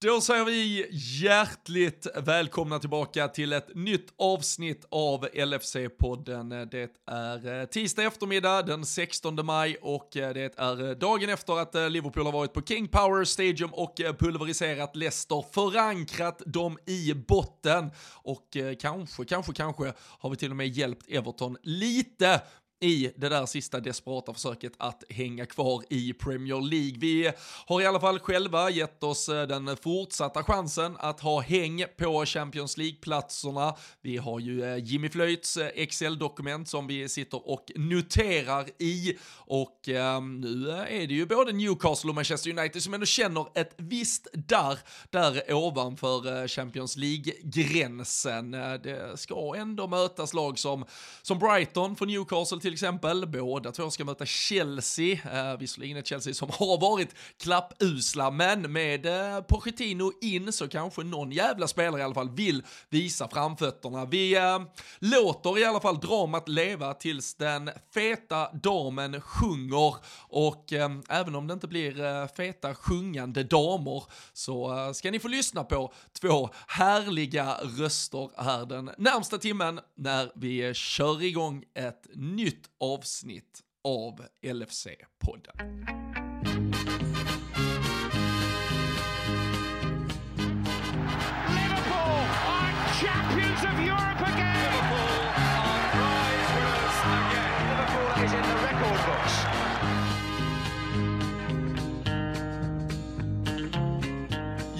Då säger vi hjärtligt välkomna tillbaka till ett nytt avsnitt av LFC-podden. Det är eh, tisdag eftermiddag den 16 maj och eh, det är dagen efter att eh, Liverpool har varit på King Power Stadium och pulveriserat Leicester, förankrat dem i botten och kanske, kanske, kanske har vi till och med hjälpt Everton lite i det där sista desperata försöket att hänga kvar i Premier League. Vi har i alla fall själva gett oss eh, den fortsatta chansen att ha häng på Champions League-platserna. Vi har ju eh, Jimmy Flöjts eh, Excel-dokument som vi sitter och noterar i och ehm, eh, nu är det ju både Newcastle och Manchester United som ändå känner ett visst darr där ovanför Champions League-gränsen. Det ska ändå mötas lag som, som Brighton från Newcastle till exempel. Båda två ska möta Chelsea, eh, visserligen ett Chelsea som har varit klappusla, men med eh, Pochettino in så kanske någon jävla spelare i alla fall vill visa framfötterna. Vi eh, låter i alla fall dramat leva tills den feta damen sjunger och eh, även om det inte blir eh, feta sjungande damer så eh, ska ni få lyssna på två härliga röster här den närmsta timmen när vi eh, kör igång ett nytt nytt avsnitt av LFC-podden.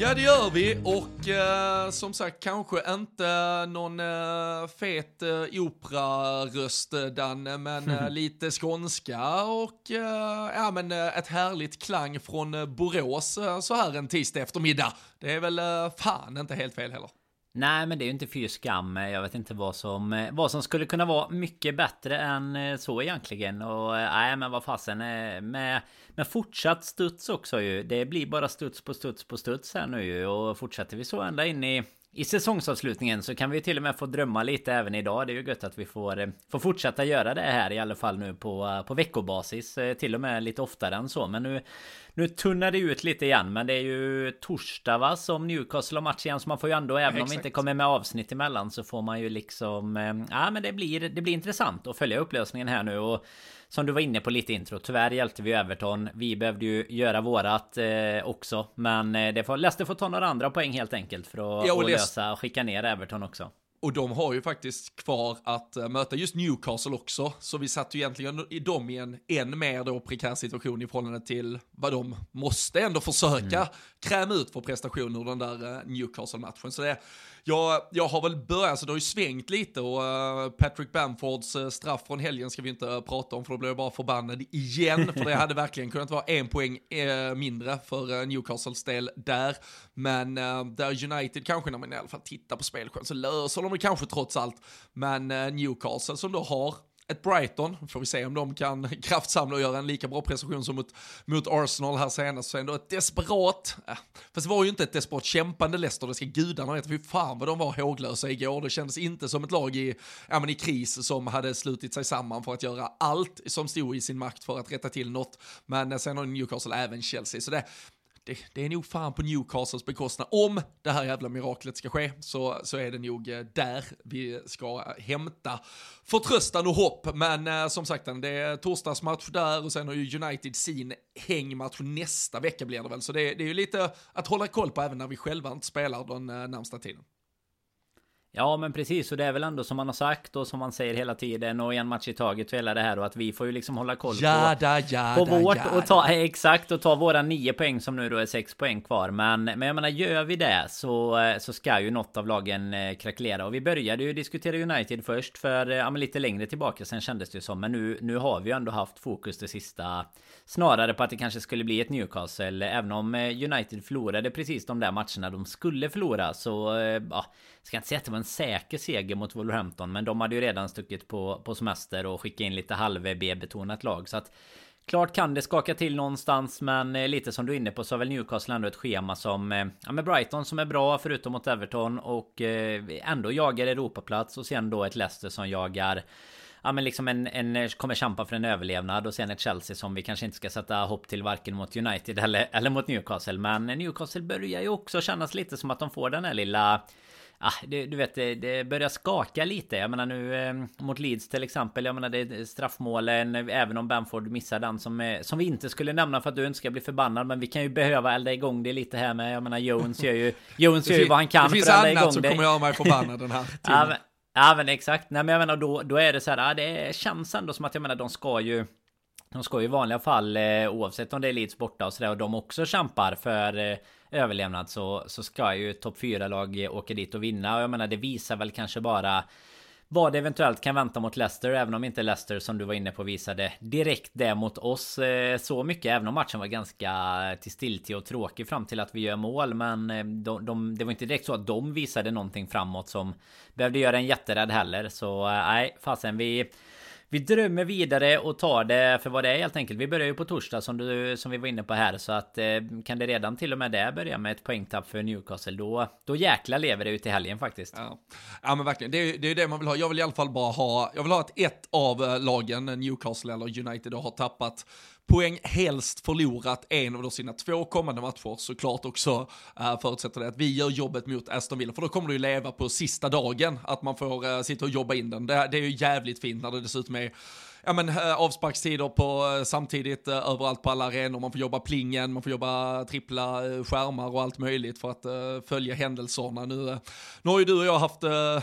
Ja, det gör vi och eh, som sagt kanske inte någon eh, fet eh, operaröst, Danne, men eh, lite skånska och eh, ja, men eh, ett härligt klang från eh, Borås så här en tisdag eftermiddag. Det är väl fan inte helt fel heller. Nej men det är ju inte fy skam. Jag vet inte vad som, eh, vad som skulle kunna vara mycket bättre än eh, så egentligen. Och eh, nej men vad fasen. Med, med fortsatt studs också ju. Det blir bara studs på studs på studs här nu ju. Och fortsätter vi så ända in i i säsongsavslutningen så kan vi till och med få drömma lite även idag. Det är ju gött att vi får, får fortsätta göra det här i alla fall nu på, på veckobasis. Till och med lite oftare än så. Men nu, nu tunnar det ut lite igen. Men det är ju torsdag va som Newcastle har match igen. Så man får ju ändå, även om vi inte kommer med avsnitt emellan så får man ju liksom... Ja men det blir, det blir intressant att följa upplösningen här nu. Och som du var inne på lite intro. Tyvärr hjälpte vi Everton. Vi behövde ju göra vårat eh, också. Men eh, det får, Leicester får ta några andra poäng helt enkelt för att, ja, att lösa och skicka ner Everton också. Och de har ju faktiskt kvar att uh, möta just Newcastle också, så vi satt ju egentligen i dem i en än mer då prekär situation i förhållande till vad de måste ändå försöka mm. kräma ut för prestation ur den där uh, Newcastle-matchen. Så det, jag, jag har väl börjat, alltså det har ju svängt lite och uh, Patrick Bamfords uh, straff från helgen ska vi inte uh, prata om för då blir jag bara förbannad igen. för det hade verkligen kunnat vara en poäng mindre för Newcastles del där. Men där United kanske när man i alla fall tittar på spelskön så löser de det kanske trots allt. Men Newcastle som då har ett Brighton, får vi se om de kan kraftsamla och göra en lika bra prestation som mot, mot Arsenal här senast, så ändå ett desperat, äh, fast det var ju inte ett desperat kämpande Leicester, det ska gudarna veta, fy fan vad de var håglösa igår, det kändes inte som ett lag i, ja, men i kris som hade slutit sig samman för att göra allt som stod i sin makt för att rätta till något, men eh, sen har Newcastle även Chelsea, så det, det, det, är nog fan på Newcastles bekostnad. Om det här jävla miraklet ska ske så, så är det nog eh, där vi ska hämta förtröstan och hopp. Men eh, som sagt, det är torsdagsmatch där och sen har ju United sin hängmatch nästa vecka blir det väl. Så det, det är ju lite att hålla koll på även när vi själva inte spelar den eh, närmsta tiden. Ja men precis. Och det är väl ändå som man har sagt och som man säger hela tiden och en match i taget och hela det här och att vi får ju liksom hålla koll jada, på, jada, på vårt jada. och ta exakt och ta våra nio poäng som nu då är sex poäng kvar. Men men jag menar gör vi det så så ska ju något av lagen eh, krackelera och vi började ju diskutera United först för eh, ja, men lite längre tillbaka. Sen kändes det ju som men nu nu har vi ju ändå haft fokus det sista. Snarare på att det kanske skulle bli ett Newcastle. Även om eh, United förlorade precis de där matcherna de skulle förlora så ja ska inte säga att det var en säker seger mot Wolverhampton men de hade ju redan stuckit på, på semester och skickat in lite halv B-betonat lag så att Klart kan det skaka till någonstans men eh, lite som du är inne på så har väl Newcastle ändå ett schema som eh, Ja med Brighton som är bra förutom mot Everton och eh, ändå jagar Europaplats och sen då ett Leicester som jagar ja, men liksom en, en, kommer kämpa för en överlevnad och sen ett Chelsea som vi kanske inte ska sätta hopp till varken mot United eller, eller mot Newcastle. Men Newcastle börjar ju också kännas lite som att de får den här lilla Ah, det, du vet, det, det, börjar skaka lite. Jag menar nu eh, mot Leeds till exempel. Jag menar det är straffmålen. Även om Bamford missar den som, eh, som vi inte skulle nämna för att du inte ska bli förbannad. Men vi kan ju behöva elda igång det lite här med. Jag menar Jones gör ju, Jones gör ju vad han kan för att elda igång det. Det finns annat som kommer göra mig förbannad den här ja, men, ja men exakt. Nej men jag menar då, då är det så här. Ja, det känns ändå som att jag menar de ska ju de ska ju i vanliga fall eh, oavsett om det är Leeds borta och sådär och de också kämpar för eh, överlevnad så, så ska ju topp 4-lag åka dit och vinna. Och jag menar det visar väl kanske bara vad det eventuellt kan vänta mot Leicester Även om inte Leicester som du var inne på visade direkt det mot oss eh, så mycket Även om matchen var ganska till stiltje och tråkig fram till att vi gör mål Men eh, de, de, det var inte direkt så att de visade någonting framåt som behövde göra en jätterädd heller Så eh, nej fasen vi vi drömmer vidare och tar det för vad det är helt enkelt. Vi börjar ju på torsdag som, du, som vi var inne på här. Så att eh, kan det redan till och med det börja med ett poängtapp för Newcastle. Då, då jäkla lever det ut i helgen faktiskt. Ja, ja men verkligen. Det är, det är det man vill ha. Jag vill i alla fall bara ha, jag vill ha att ett av eh, lagen, Newcastle eller United, har tappat poäng, helst förlorat en av sina två kommande matcher. Såklart också eh, förutsätter det att vi gör jobbet mot Aston Villa, för då kommer du ju leva på sista dagen, att man får eh, sitta och jobba in den. Det, det är ju jävligt fint när det dessutom är ja, men, eh, avsparkstider på, samtidigt överallt på alla arenor. Man får jobba plingen, man får jobba trippla skärmar och allt möjligt för att följa händelserna. Nu, nu har ju du och jag haft ja,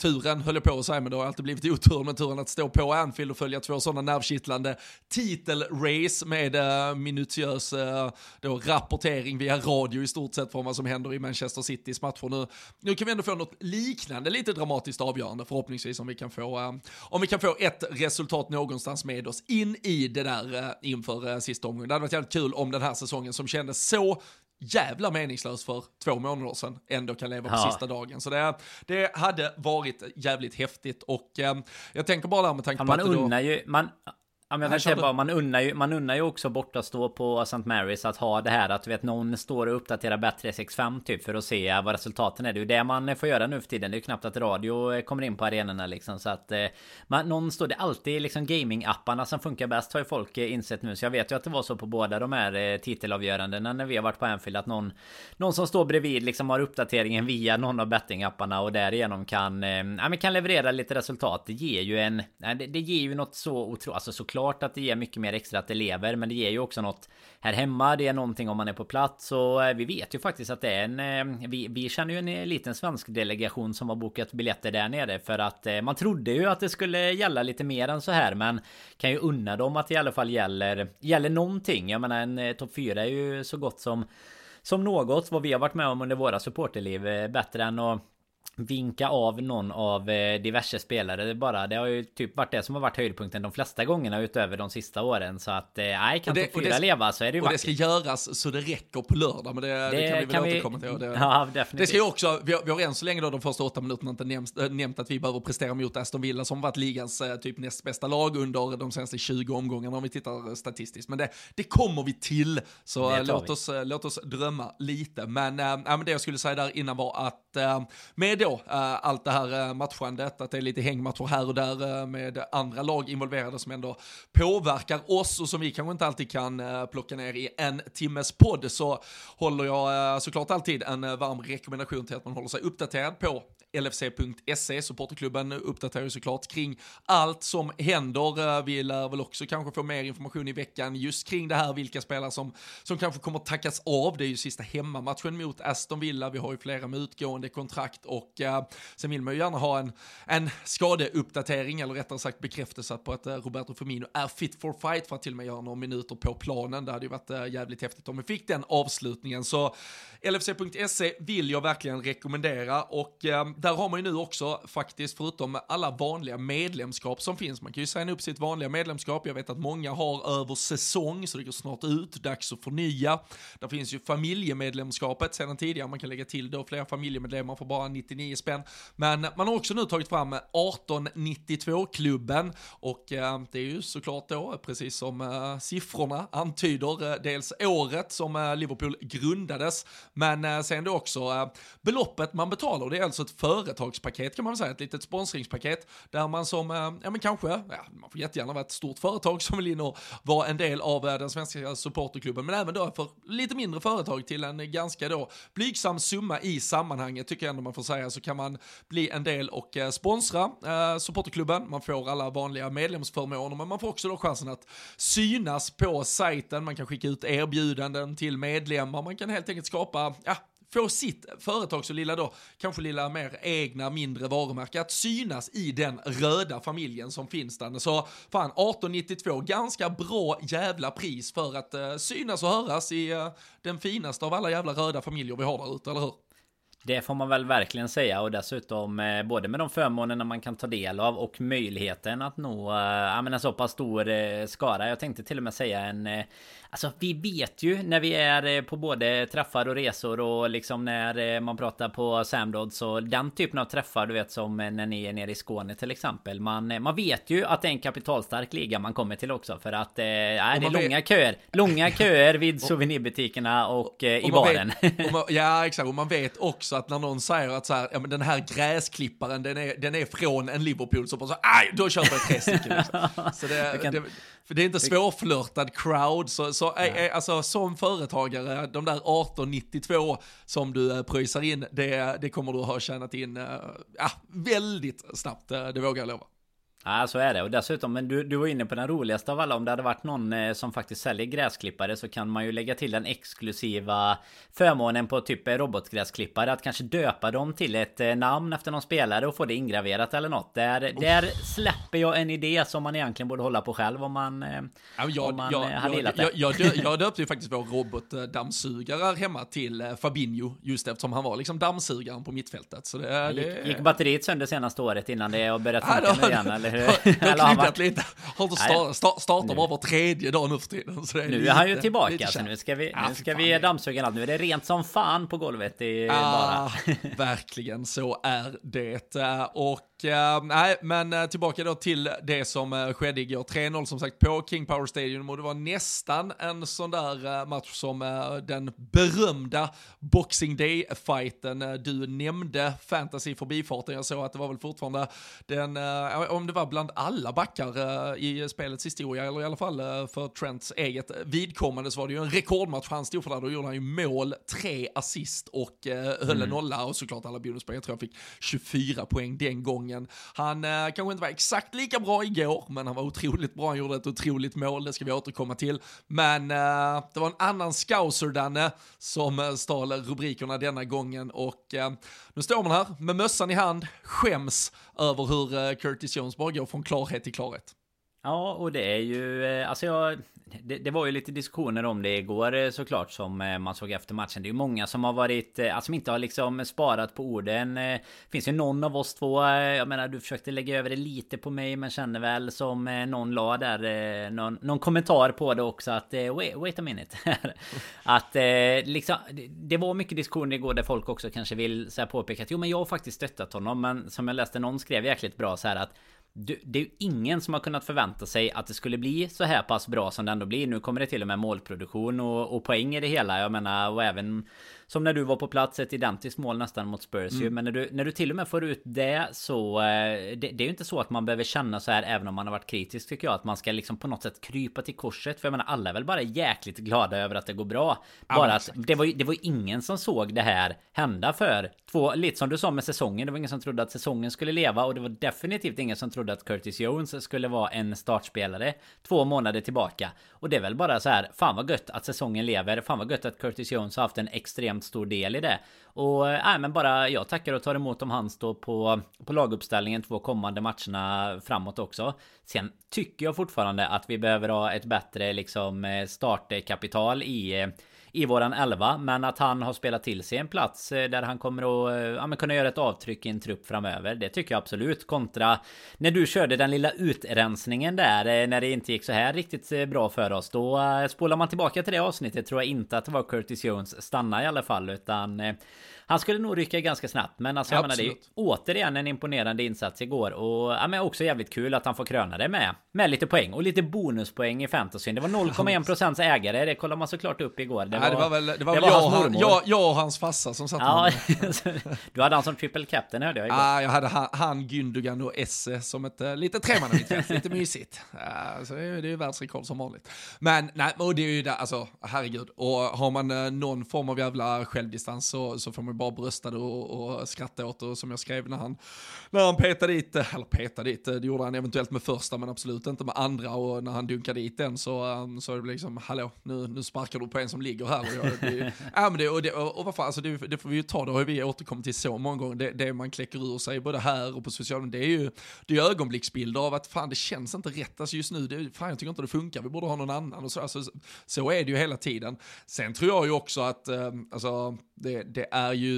turen, höll jag på att säga, men det har alltid blivit otur med turen att stå på Anfield och följa två sådana nervkittlande titelrace med uh, minutiös uh, då, rapportering via radio i stort sett från vad som händer i Manchester Citys matcher. Nu, nu kan vi ändå få något liknande, lite dramatiskt avgörande förhoppningsvis om vi kan få, uh, om vi kan få ett resultat någonstans med oss in i det där uh, inför uh, sista omgången. Det hade varit jävligt kul om den här säsongen som kändes så jävla meningslös för två månader sedan ändå kan leva på ja. sista dagen. Så det, det hade varit jävligt häftigt och eh, jag tänker bara där med tanke på att man unnar ju, man, Ja, men jag säga bara, man unnar, ju, man unnar ju också borta stå på St. Marys att ha det här att du vet någon står och uppdaterar Bet365 typ för att se vad resultaten är. Det är ju det man får göra nu för tiden. Det är ju knappt att radio kommer in på arenorna liksom så att eh, man, någon står det alltid liksom gaming-apparna som funkar bäst har ju folk eh, insett nu. Så jag vet ju att det var så på båda de här eh, titelavgörandena när vi har varit på Anfield att någon någon som står bredvid liksom har uppdateringen via någon av betting-apparna och därigenom kan ja, men kan leverera lite resultat. Det ger ju en det, det ger ju något så otroligt alltså såklart klart att det ger mycket mer extra att det lever Men det ger ju också något här hemma. Det är någonting om man är på plats. Och eh, vi vet ju faktiskt att det är en eh, Vi, vi känner ju en eh, liten svensk delegation som har bokat biljetter där nere För att man trodde ju att det skulle gälla lite mer än så här Men kan ju unna dem att det i alla fall gäller Gäller någonting. Jag menar en topp 4 är ju så gott som som något vad vi har varit med om under våra supporterliv bättre än att vinka av någon av eh, diverse spelare. Det, bara, det har ju typ varit det som har varit höjdpunkten de flesta gångerna utöver de sista åren. Så att eh, nej, kan topp fyra leva så är det ju Och vackert. det ska göras så det räcker på lördag. Men det, det, det kan vi väl återkomma till. Det, ja, definitivt. Det ska ju också, vi har, vi har än så länge då de första åtta minuterna inte nämnt, äh, nämnt att vi behöver prestera mot Aston Villa som varit ligans äh, typ näst bästa lag under de senaste 20 omgångarna om vi tittar statistiskt. Men det, det kommer vi till. Så äh, låt, oss, låt oss drömma lite. Men, äh, men det jag skulle säga där innan var att med då eh, allt det här eh, matchandet, att det är lite hängmatcher här och där eh, med andra lag involverade som ändå påverkar oss och som vi kanske inte alltid kan plocka ner i en timmes podd så håller jag såklart alltid en varm rekommendation till att man håller sig uppdaterad på LFC.se, supporterklubben uppdaterar ju såklart kring allt som händer. Vi lär väl också kanske få mer information i veckan just kring det här, vilka spelare som, som kanske kommer tackas av. Det är ju sista hemmamatchen mot Aston Villa, vi har ju flera med utgående kontrakt och sen vill man ju gärna ha en, en skadeuppdatering, eller rättare sagt bekräftelse på att eh, Roberto Firmino är fit for fight för att till och med göra några minuter på planen. Det hade ju varit eh, jävligt häftigt om vi fick den avslutningen. Så LFC.se vill jag verkligen rekommendera och eh, där har man ju nu också faktiskt, förutom alla vanliga medlemskap som finns, man kan ju signa upp sitt vanliga medlemskap, jag vet att många har över säsong, så det går snart ut, dags att förnya. Där finns ju familjemedlemskapet sedan tidigare, man kan lägga till då flera familjemedlemmar för bara 99 199 spänn. Men man har också nu tagit fram 1892-klubben och eh, det är ju såklart då, precis som eh, siffrorna antyder, eh, dels året som eh, Liverpool grundades, men eh, sen då också eh, beloppet man betalar. Det är alltså ett företagspaket kan man säga, ett litet sponsringspaket där man som, eh, ja men kanske, ja, man får jättegärna vara ett stort företag som vill in och vara en del av eh, den svenska supporterklubben, men även då för lite mindre företag till en ganska då blygsam summa i sammanhanget tycker jag ändå man får säga, så kan man bli en del och eh, sponsra eh, supporterklubben. Man får alla vanliga medlemsförmåner, men man får också då chansen att synas på sajten. Man kan skicka ut erbjudanden till medlemmar. Man kan helt enkelt skapa, ja, få sitt företag så lilla då, kanske lilla mer egna mindre varumärke att synas i den röda familjen som finns där. Så fan 1892, ganska bra jävla pris för att eh, synas och höras i eh, den finaste av alla jävla röda familjer vi har där ute, eller hur? Det får man väl verkligen säga och dessutom eh, både med de förmånerna man kan ta del av och möjligheten att nå eh, en så pass stor eh, skara. Jag tänkte till och med säga en eh, Alltså vi vet ju när vi är eh, på både träffar och resor och liksom när eh, man pratar på Samrods och den typen av träffar du vet som när ni är nere i Skåne till exempel. Man, man vet ju att det är en kapitalstark liga man kommer till också för att eh, det är långa vet... köer. Långa köer vid souvenirbutikerna och, eh, och i baren. Vet, man, ja exakt och man vet också att när någon säger att så här, ja, men den här gräsklipparen den är, den är från en Liverpool så bara så aj då köper jag tre stycken. Liksom. Så det, kan... det, för det är inte svårflörtad crowd, så, så äh, alltså, som företagare, de där 1892 som du äh, pröjsar in, det, det kommer du ha tjänat in äh, väldigt snabbt, det vågar jag lova. Ja så är det. Och dessutom men du, du var inne på den roligaste av alla. Om det hade varit någon eh, som faktiskt säljer gräsklippare Så kan man ju lägga till den exklusiva Förmånen på typ robotgräsklippare. Att kanske döpa dem till ett eh, namn efter någon spelare och få det ingraverat eller något. Där, där släpper jag en idé som man egentligen borde hålla på själv om man, eh, ja, jag, om man jag, hade gillat det. jag, jag, jag döpte ju faktiskt vår robotdammsugare hemma till Fabinho Just eftersom han var liksom dammsugaren på mittfältet. Så det, gick, det... gick batteriet sönder senaste året innan det börjat funka nu igen eller? Jag har klippat lite. Har inte start, start, startat bara var tredje dag nu för tiden. Så nu är lite, han ju tillbaka. Så nu ska vi, nu ska vi dammsuga allt. Nu är det rent som fan på golvet i ah, bara. verkligen, så är det. Och uh, nej, men uh, tillbaka då till det som uh, skedde igår. 3-0 som sagt på King Power Stadium och det var nästan en sån där match som den berömda Boxing Day-fighten. du nämnde fantasy förbifarten. Jag såg att det var väl fortfarande den, om det var bland alla backar i spelets historia, eller i alla fall för Trents eget vidkommande så var det ju en rekordmatch han stod för där. Då gjorde han ju mål, tre assist och höll mm. en nolla och såklart alla bonuspoäng. Jag tror jag fick 24 poäng den gången säsongen. Han eh, kanske inte var exakt lika bra igår, men han var otroligt bra. Han gjorde ett otroligt mål, det ska vi återkomma till. Men eh, det var en annan scouser, Danne, som eh, stal rubrikerna denna gången. Och eh, nu står man här med mössan i hand, skäms över hur eh, Curtis Jones bara går från klarhet till klarhet. Ja, och det är ju... Eh, alltså jag det, det, var ju lite diskussioner om det igår eh, såklart som eh, man såg efter matchen. Det är ju många som har varit, alltså som inte har liksom sparat på orden. Det Finns ju någon av oss två, jag menar du försökte lägga över det lite på mig men känner väl som någon la där, någon, någon kommentar på det också att wait, wait a minute. att liksom, det var mycket diskussioner igår där folk också kanske vill så här påpeka att jo men jag har faktiskt stöttat honom men som jag läste någon skrev jäkligt bra så här att det är ju ingen som har kunnat förvänta sig att det skulle bli så här pass bra som det ändå blir. Nu kommer det till och med målproduktion och, och poäng i det hela. Jag menar, och även som när du var på plats, ett identiskt mål nästan mot Spurs mm. ju. Men när du, när du till och med får ut det så... Eh, det, det, är ju inte så att man behöver känna så här även om man har varit kritisk tycker jag. Att man ska liksom på något sätt krypa till korset. För jag menar alla är väl bara jäkligt glada över att det går bra. Bara ja, att det var, det var ingen som såg det här hända för två... Lite som du sa med säsongen. Det var ingen som trodde att säsongen skulle leva. Och det var definitivt ingen som trodde att Curtis Jones skulle vara en startspelare två månader tillbaka. Och det är väl bara så här. Fan vad gött att säsongen lever. Fan vad gött att Curtis Jones har haft en extremt stor del i det. Och nej, men bara jag tackar och tar emot om han står på, på laguppställningen två kommande matcherna framåt också. Sen tycker jag fortfarande att vi behöver ha ett bättre liksom eh, startkapital i eh, i våran elva. Men att han har spelat till sig en plats eh, där han kommer att eh, ja, men kunna göra ett avtryck i en trupp framöver. Det tycker jag absolut. Kontra när du körde den lilla utrensningen där eh, när det inte gick så här riktigt bra för oss. Då spolar man tillbaka till det avsnittet tror jag inte att det var Curtis Jones stanna i alla fall utan han skulle nog rycka ganska snabbt. Men alltså jag menar det är återigen en imponerande insats igår. Och ja, men också jävligt kul att han får kröna det med. Med lite poäng och lite bonuspoäng i fantasyn. Det var 0,1% ägare. Det kollade man såklart upp igår. Det var, ja, det var väl, det var det var jag, jag, jag och hans farsa som satt ja, Du hade han som triple captain hörde jag igår. Ja, jag hade han, han Gündogan och Esse som ett uh, lite tremannamittfält. lite mysigt. Uh, så det är ju världsrekord som vanligt. Men nej, och det är ju där, alltså herregud. Och har man uh, någon form av jävla självdistans så, så får man bara bröstade och, och skrattade åt och som jag skrev när han, när han petade dit, eller petade dit, det gjorde han eventuellt med första men absolut inte med andra. Och när han dunkade dit den så, um, så det liksom, hallå, nu, nu sparkar du på en som ligger här. Och jag, det, ja, men det, och, det, och, vad fan, alltså det, det, får vi ju ta, det har vi återkommit till så många gånger, det, det man kläcker ur sig både här och på sociala medier, det är ju det är ögonblicksbilder av att fan det känns inte rätt, alltså just nu, det, fan jag tycker inte det funkar, vi borde ha någon annan. Och så, alltså, så är det ju hela tiden. Sen tror jag ju också att, um, alltså, det, det är ju,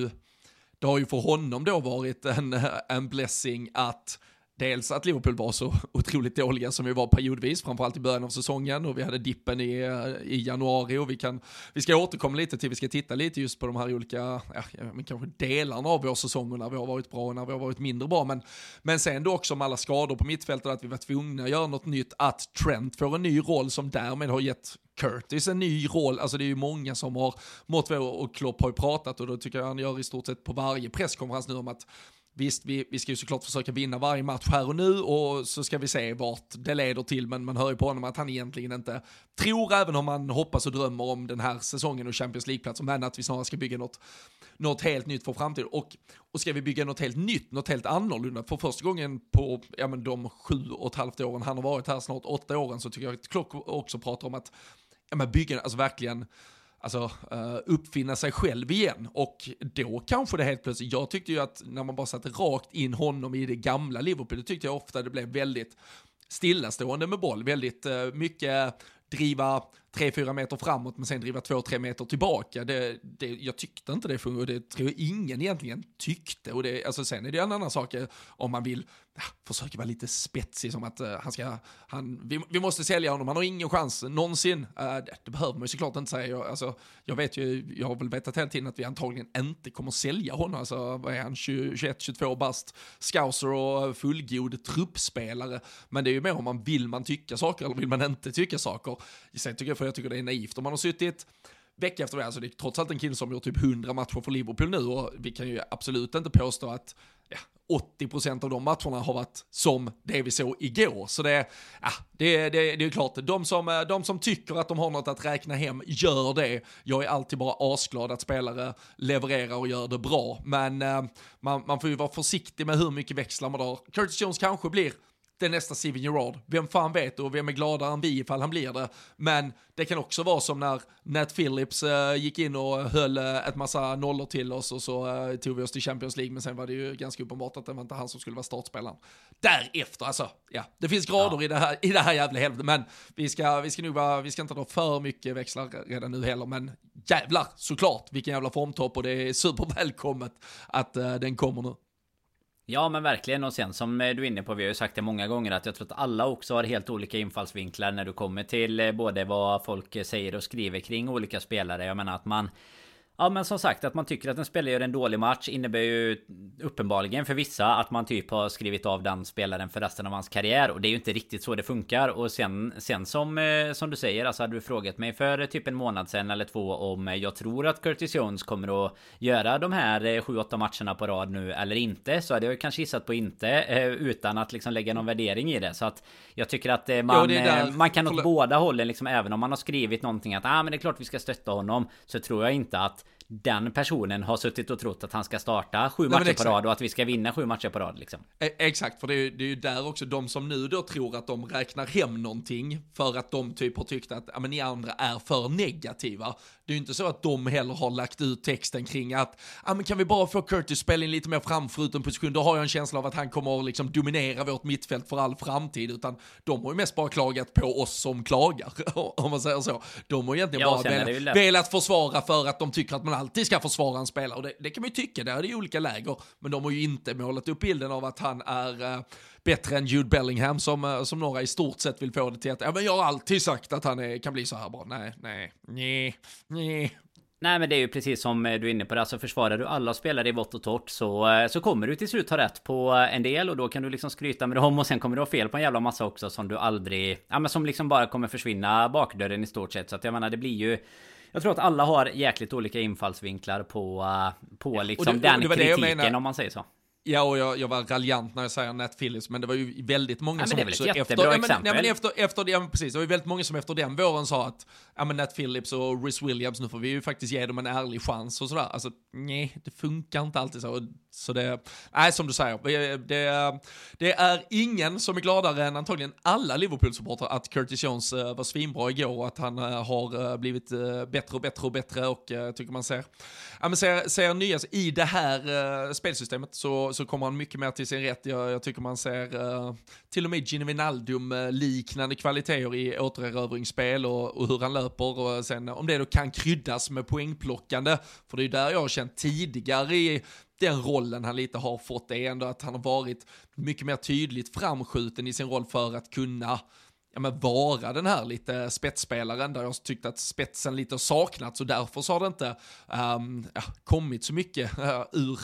det har ju för honom då varit en, en blessing att dels att Liverpool var så otroligt dåliga som vi var periodvis, framförallt i början av säsongen och vi hade dippen i, eh, i januari och vi kan, vi ska återkomma lite till, vi ska titta lite just på de här olika, ja, men kanske delarna av vår säsong och när vi har varit bra och när vi har varit mindre bra, men, men sen då också med alla skador på mittfältet, att vi var tvungna att göra något nytt, att Trent får en ny roll som därmed har gett Curtis en ny roll, alltså det är ju många som har Mottwe och Klopp har ju pratat och då tycker jag han gör i stort sett på varje presskonferens nu om att Visst, vi, vi ska ju såklart försöka vinna varje match här och nu och så ska vi se vart det leder till, men man hör ju på honom att han egentligen inte tror, även om man hoppas och drömmer om den här säsongen och Champions League-platsen, men att vi snarare ska bygga något, något helt nytt för framtiden. Och, och ska vi bygga något helt nytt, något helt annorlunda, för första gången på ja, men de sju och ett halvt åren han har varit här, snart åtta åren, så tycker jag att Klock också pratar om att ja, men bygga, alltså verkligen alltså, uh, uppfinna sig själv igen. Och då kanske det helt plötsligt, jag tyckte ju att när man bara satte rakt in honom i det gamla Liverpool, det tyckte jag ofta det blev väldigt stillastående med boll, väldigt uh, mycket driva 3-4 meter framåt men sen driva 2-3 meter tillbaka. Det, det, jag tyckte inte det fungerade, det tror jag ingen egentligen tyckte. Och det, alltså sen är det en annan sak eh, om man vill ja, försöka vara lite spetsig som att uh, han ska, han, vi, vi, måste sälja honom, han har ingen chans någonsin. Uh, det, det, behöver man ju såklart inte säga. Jag, alltså, jag vet ju, jag har väl vetat hela tiden att vi antagligen inte kommer sälja honom. Alltså vad är han, 21-22 bast, scouser och fullgod truppspelare. Men det är ju mer om man vill man tycka saker eller vill man inte tycka saker. Sen tycker jag, för jag tycker det är naivt om man har suttit vecka efter vecka, alltså det är trots allt en kille som gjort typ 100 matcher för Liverpool nu och vi kan ju absolut inte påstå att ja, 80% av de matcherna har varit som det vi såg igår. Så det, ja, det, det, det är klart, de som, de som tycker att de har något att räkna hem gör det. Jag är alltid bara asglad att spelare levererar och gör det bra, men eh, man, man får ju vara försiktig med hur mycket växlar man drar. Curtis Jones kanske blir det är nästa Steven Gerrard. Vem fan vet och vem är gladare än vi ifall han blir det. Men det kan också vara som när Nat Phillips uh, gick in och höll uh, ett massa nollor till oss och så uh, tog vi oss till Champions League. Men sen var det ju ganska uppenbart att det var inte han som skulle vara startspelaren. Därefter, alltså, ja, det finns grader ja. i, det här, i det här jävla helvetet. Men vi ska, vi ska nog bara, vi ska inte dra för mycket växlar redan nu heller. Men jävlar, såklart, vilken jävla formtopp och det är supervälkommet att den kommer nu. Ja men verkligen och sen som eh, du är inne på, vi har ju sagt det många gånger att jag tror att alla också har helt olika infallsvinklar när du kommer till eh, både vad folk eh, säger och skriver kring olika spelare. Jag menar att man Ja men som sagt att man tycker att en spelare gör en dålig match innebär ju uppenbarligen för vissa att man typ har skrivit av den spelaren för resten av hans karriär. Och det är ju inte riktigt så det funkar. Och sen sen som eh, som du säger alltså hade du frågat mig för typ en månad sen eller två om jag tror att Curtis Jones kommer att göra de här 7-8 eh, matcherna på rad nu eller inte så hade jag kanske gissat på inte eh, utan att liksom lägga någon värdering i det. Så att jag tycker att man jo, man kan åt båda hållen liksom även om man har skrivit någonting att ah, men det är klart vi ska stötta honom så tror jag inte att den personen har suttit och trott att han ska starta sju Nej, matcher på rad och att vi ska vinna sju matcher på rad liksom. E exakt, för det är, det är ju där också de som nu då tror att de räknar hem någonting för att de typ har tyckt att ja, men ni andra är för negativa. Det är ju inte så att de heller har lagt ut texten kring att ja, men kan vi bara få Curtis spela in lite mer framföruten position, då har jag en känsla av att han kommer att liksom dominera vårt mittfält för all framtid, utan de har ju mest bara klagat på oss som klagar, om man säger så. De har egentligen ja, bara velat, velat försvara för att de tycker att man alltid ska försvara en spelare, och det, det kan man ju tycka, det är i olika läger, men de har ju inte målat upp bilden av att han är uh, bättre än Jude Bellingham som, uh, som några i stort sett vill få det till att, ja men jag har alltid sagt att han är, kan bli så här bra. Nej, nej, nej, nej. Nej men det är ju precis som eh, du är inne på det, alltså försvarar du alla spelare i vått och torrt så, så kommer du till slut ha rätt på en del och då kan du liksom skryta med dem och sen kommer du ha fel på en jävla massa också som du aldrig, ja men som liksom bara kommer försvinna bakdörren i stort sett så att jag menar det blir ju jag tror att alla har jäkligt olika infallsvinklar på, på liksom det, den kritiken om man säger så. Ja, och jag, jag var raljant när jag säger Nat Phillips, men det var ju väldigt många ja, som också efter... Ja, men, nej, men efter, efter ja, precis, det var ju väldigt många som efter den våren sa att ja, men Nat Phillips och Rhys Williams, nu får vi ju faktiskt ge dem en ärlig chans och sådär. Alltså, nej, det funkar inte alltid så. Så det, nej som du säger, det, det är ingen som är gladare än antagligen alla Liverpool-supportrar att Curtis Jones eh, var svinbra igår och att han eh, har eh, blivit bättre och bättre och bättre och tycker man ser, ja, men ser, ser nya, i det här spelsystemet så, så kommer han mycket mer till sin rätt. Jag, jag tycker man ser eh, till och med Gino Wijnaldum-liknande kvaliteter i återerövringsspel och, och hur han löper och sen om det då kan kryddas med poängplockande, för det är ju där jag har känt tidigare i den rollen han lite har fått är ändå att han har varit mycket mer tydligt framskjuten i sin roll för att kunna ja, men vara den här lite spetsspelaren där jag tyckte att spetsen lite har saknats och därför så har det inte um, ja, kommit så mycket uh, ur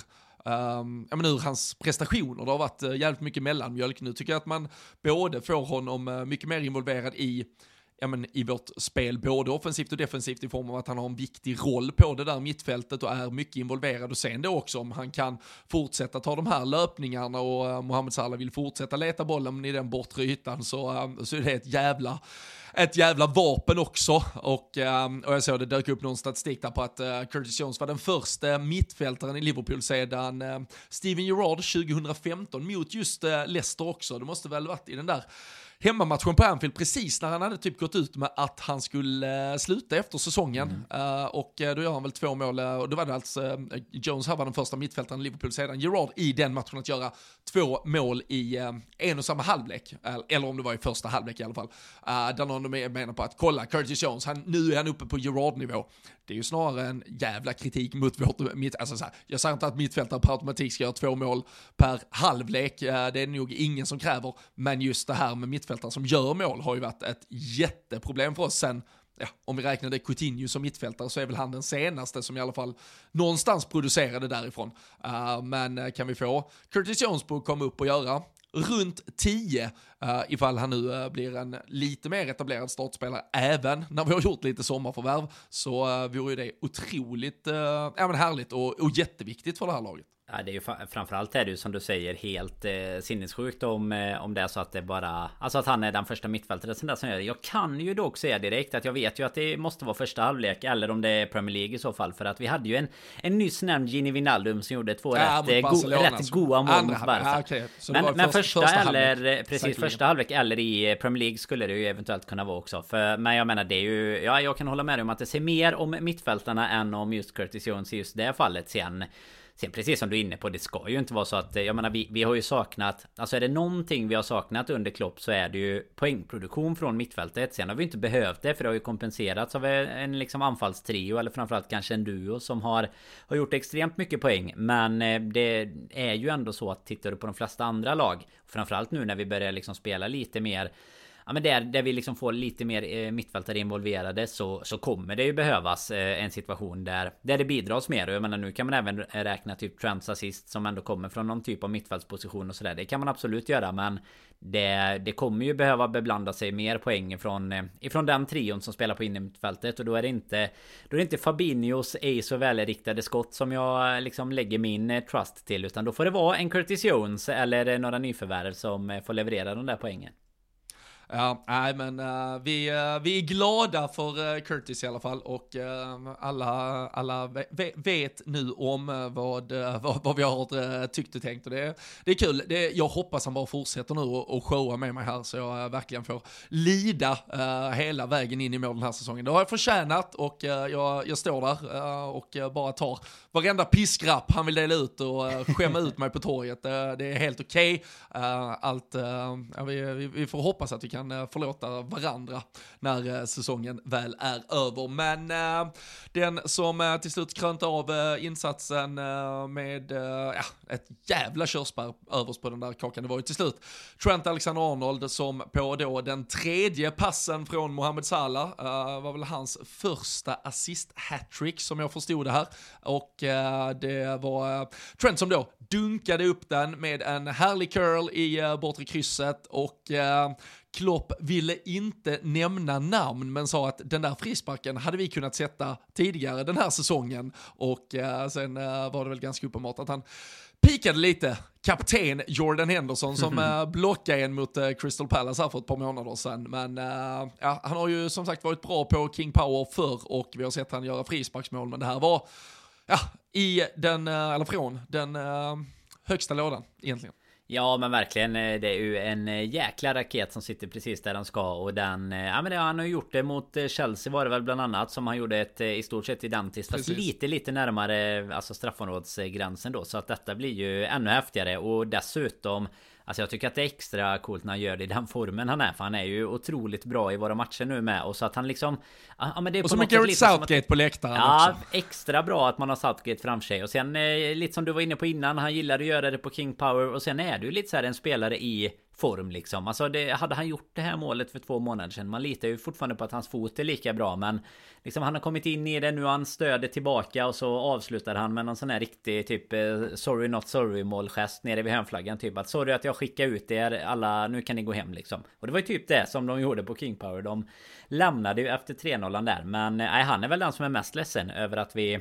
Um, ja, men ur hans prestationer. Det har varit uh, jävligt mycket mellanmjölk. Nu tycker jag att man både får honom uh, mycket mer involverad i ja, men, i vårt spel, både offensivt och defensivt i form av att han har en viktig roll på det där mittfältet och är mycket involverad och sen då också om han kan fortsätta ta de här löpningarna och eh, Mohamed Salah vill fortsätta leta bollen i den bortre ytan så, eh, så är det ett jävla ett jävla vapen också. Och, eh, och jag såg det dök upp någon statistik där på att eh, Curtis Jones var den första mittfältaren i Liverpool sedan eh, Steven Gerrard 2015 mot just Leicester också. Det måste väl varit i den där hemmamatchen på Anfield precis när han hade typ gått ut med att han skulle uh, sluta efter säsongen. Mm. Uh, och uh, då gör han väl två mål, och då var det alltså Jones här var den första mittfältaren i Liverpool sedan Gerard i den matchen att göra två mål i en och samma halvlek, eller om det var i första halvlek i alla fall. där någon menar på att kolla, Curtis Jones, han, nu är han uppe på Gerard-nivå. Det är ju snarare en jävla kritik mot vårt, mitt, alltså så här, jag säger inte att mittfältare per automatik ska göra två mål per halvlek, det är nog ingen som kräver, men just det här med mitt mittfältare som gör mål har ju varit ett jätteproblem för oss sen ja, om vi räknade Coutinho som mittfältare så är väl han den senaste som i alla fall någonstans producerade därifrån. Uh, men eh, kan vi få Curtis Jones på att komma upp och göra runt 10 uh, eh, ifall han nu uh, blir en lite mer etablerad startspelare även när vi har gjort lite sommarförvärv så uh, vore det otroligt uh, ja, men härligt och, och jätteviktigt för det här laget. Ja, det är ju framförallt är det ju som du säger helt eh, sinnessjukt om, eh, om det är så att det bara... Alltså att han är den första mittfältaren som gör det. Jag kan ju dock säga direkt att jag vet ju att det måste vara första halvlek eller om det är Premier League i så fall. För att vi hade ju en, en nyss nämnd Gini Wijnaldum som gjorde två ja, rätt, eh, go, rätt goa mål mot Barca. Ja, okay. Men, men första, första eller... Halvlek. Precis, Säkerligen. första halvlek eller i Premier League skulle det ju eventuellt kunna vara också. För, men jag menar det är ju... Ja, jag kan hålla med dig om att det ser mer om mittfältarna än om just Curtis Jones i just det fallet. Sen Sen precis som du är inne på, det ska ju inte vara så att... Jag menar, vi, vi har ju saknat... Alltså är det någonting vi har saknat under Klopp så är det ju poängproduktion från mittfältet. Sen har vi inte behövt det för det har ju kompenserats av en liksom anfallstrio eller framförallt kanske en duo som har, har gjort extremt mycket poäng. Men eh, det är ju ändå så att tittar du på de flesta andra lag, framförallt nu när vi börjar liksom spela lite mer ja, men där, där vi liksom får lite mer eh, mittfältare involverade så, så kommer det ju behövas eh, en situation där, där det bidras mer. Och jag menar nu kan man även räkna typ Trents assist som ändå kommer från någon typ av mittfältsposition och sådär. Det kan man absolut göra men det, det kommer ju behöva beblanda sig mer poäng ifrån, eh, ifrån den trion som spelar på innermittfältet och då är det inte Då är det inte Fabinhos ej så välriktade skott som jag eh, liksom lägger min eh, trust till utan då får det vara en Curtis Jones eller några nyförvärv som får leverera de där poängen. Ja, nej men uh, vi, uh, vi är glada för uh, Curtis i alla fall och alla, alla vet nu om vad, vad, vad, vi har tyckt och tänkt och det, det är kul. Det, jag hoppas han bara fortsätter nu och, och showa med mig här så jag verkligen får lida hela vägen in i mål den här säsongen. Det har jag förtjänat och jag, jag står där och bara tar varenda piskrapp han vill dela ut och skämma ut mig på torget. det är helt okej. Okay. allt, ja, vi, vi, vi får hoppas att vi kan kan eh, förlåta varandra när eh, säsongen väl är över. Men eh, den som till slut krönte av insatsen med ja, ett jävla körsbär överst på den där kakan, det var ju till slut Trent Alexander-Arnold som på då den tredje passen från Mohamed Salah var väl hans första assist-hattrick som jag förstod det här. Och det var Trent som då dunkade upp den med en härlig curl i bortre krysset och Klopp ville inte nämna namn men sa att den där frisparken hade vi kunnat sätta tidigare den här säsongen och eh, sen eh, var det väl ganska uppenbart att han pikade lite kapten Jordan Henderson som mm. eh, blockade en mot eh, Crystal Palace här för ett par månader sedan. Men eh, ja, han har ju som sagt varit bra på King Power förr och vi har sett han göra frisparksmål men det här var ja, i den, eller från den högsta lådan egentligen. Ja men verkligen eh, Det är ju en eh, jäkla raket som sitter precis där den ska och den eh, Ja men det, han har gjort det mot Chelsea var det väl bland annat Som han gjorde ett i stort sett identiskt Fast lite lite närmare Alltså straffområdesgränsen då. Så att detta blir ju ännu häftigare och dessutom Alltså jag tycker att det är extra coolt när han gör det i den formen han är För han är ju otroligt bra i våra matcher nu med. Och så att han liksom ja, men det är Och så med Gareth Southgate att, på läktaren Ja, också. extra bra att man har Southgate framför sig. Och sen eh, lite som du var inne på innan Han gillade att göra det på King Power. Och sen är ju lite så här en spelare i form liksom. Alltså det, hade han gjort det här målet för två månader sedan. Man litar ju fortfarande på att hans fot är lika bra. Men liksom han har kommit in i det. Nu har han stödet tillbaka. Och så avslutar han med någon sån här riktig typ eh, sorry not sorry målgest nere vid hemflaggan. Typ att sorry att jag skickar ut er. Alla nu kan ni gå hem liksom. Och det var ju typ det som de gjorde på King Power. De lämnade ju efter 3-0 där. Men eh, nej, han är väl den som är mest ledsen över att vi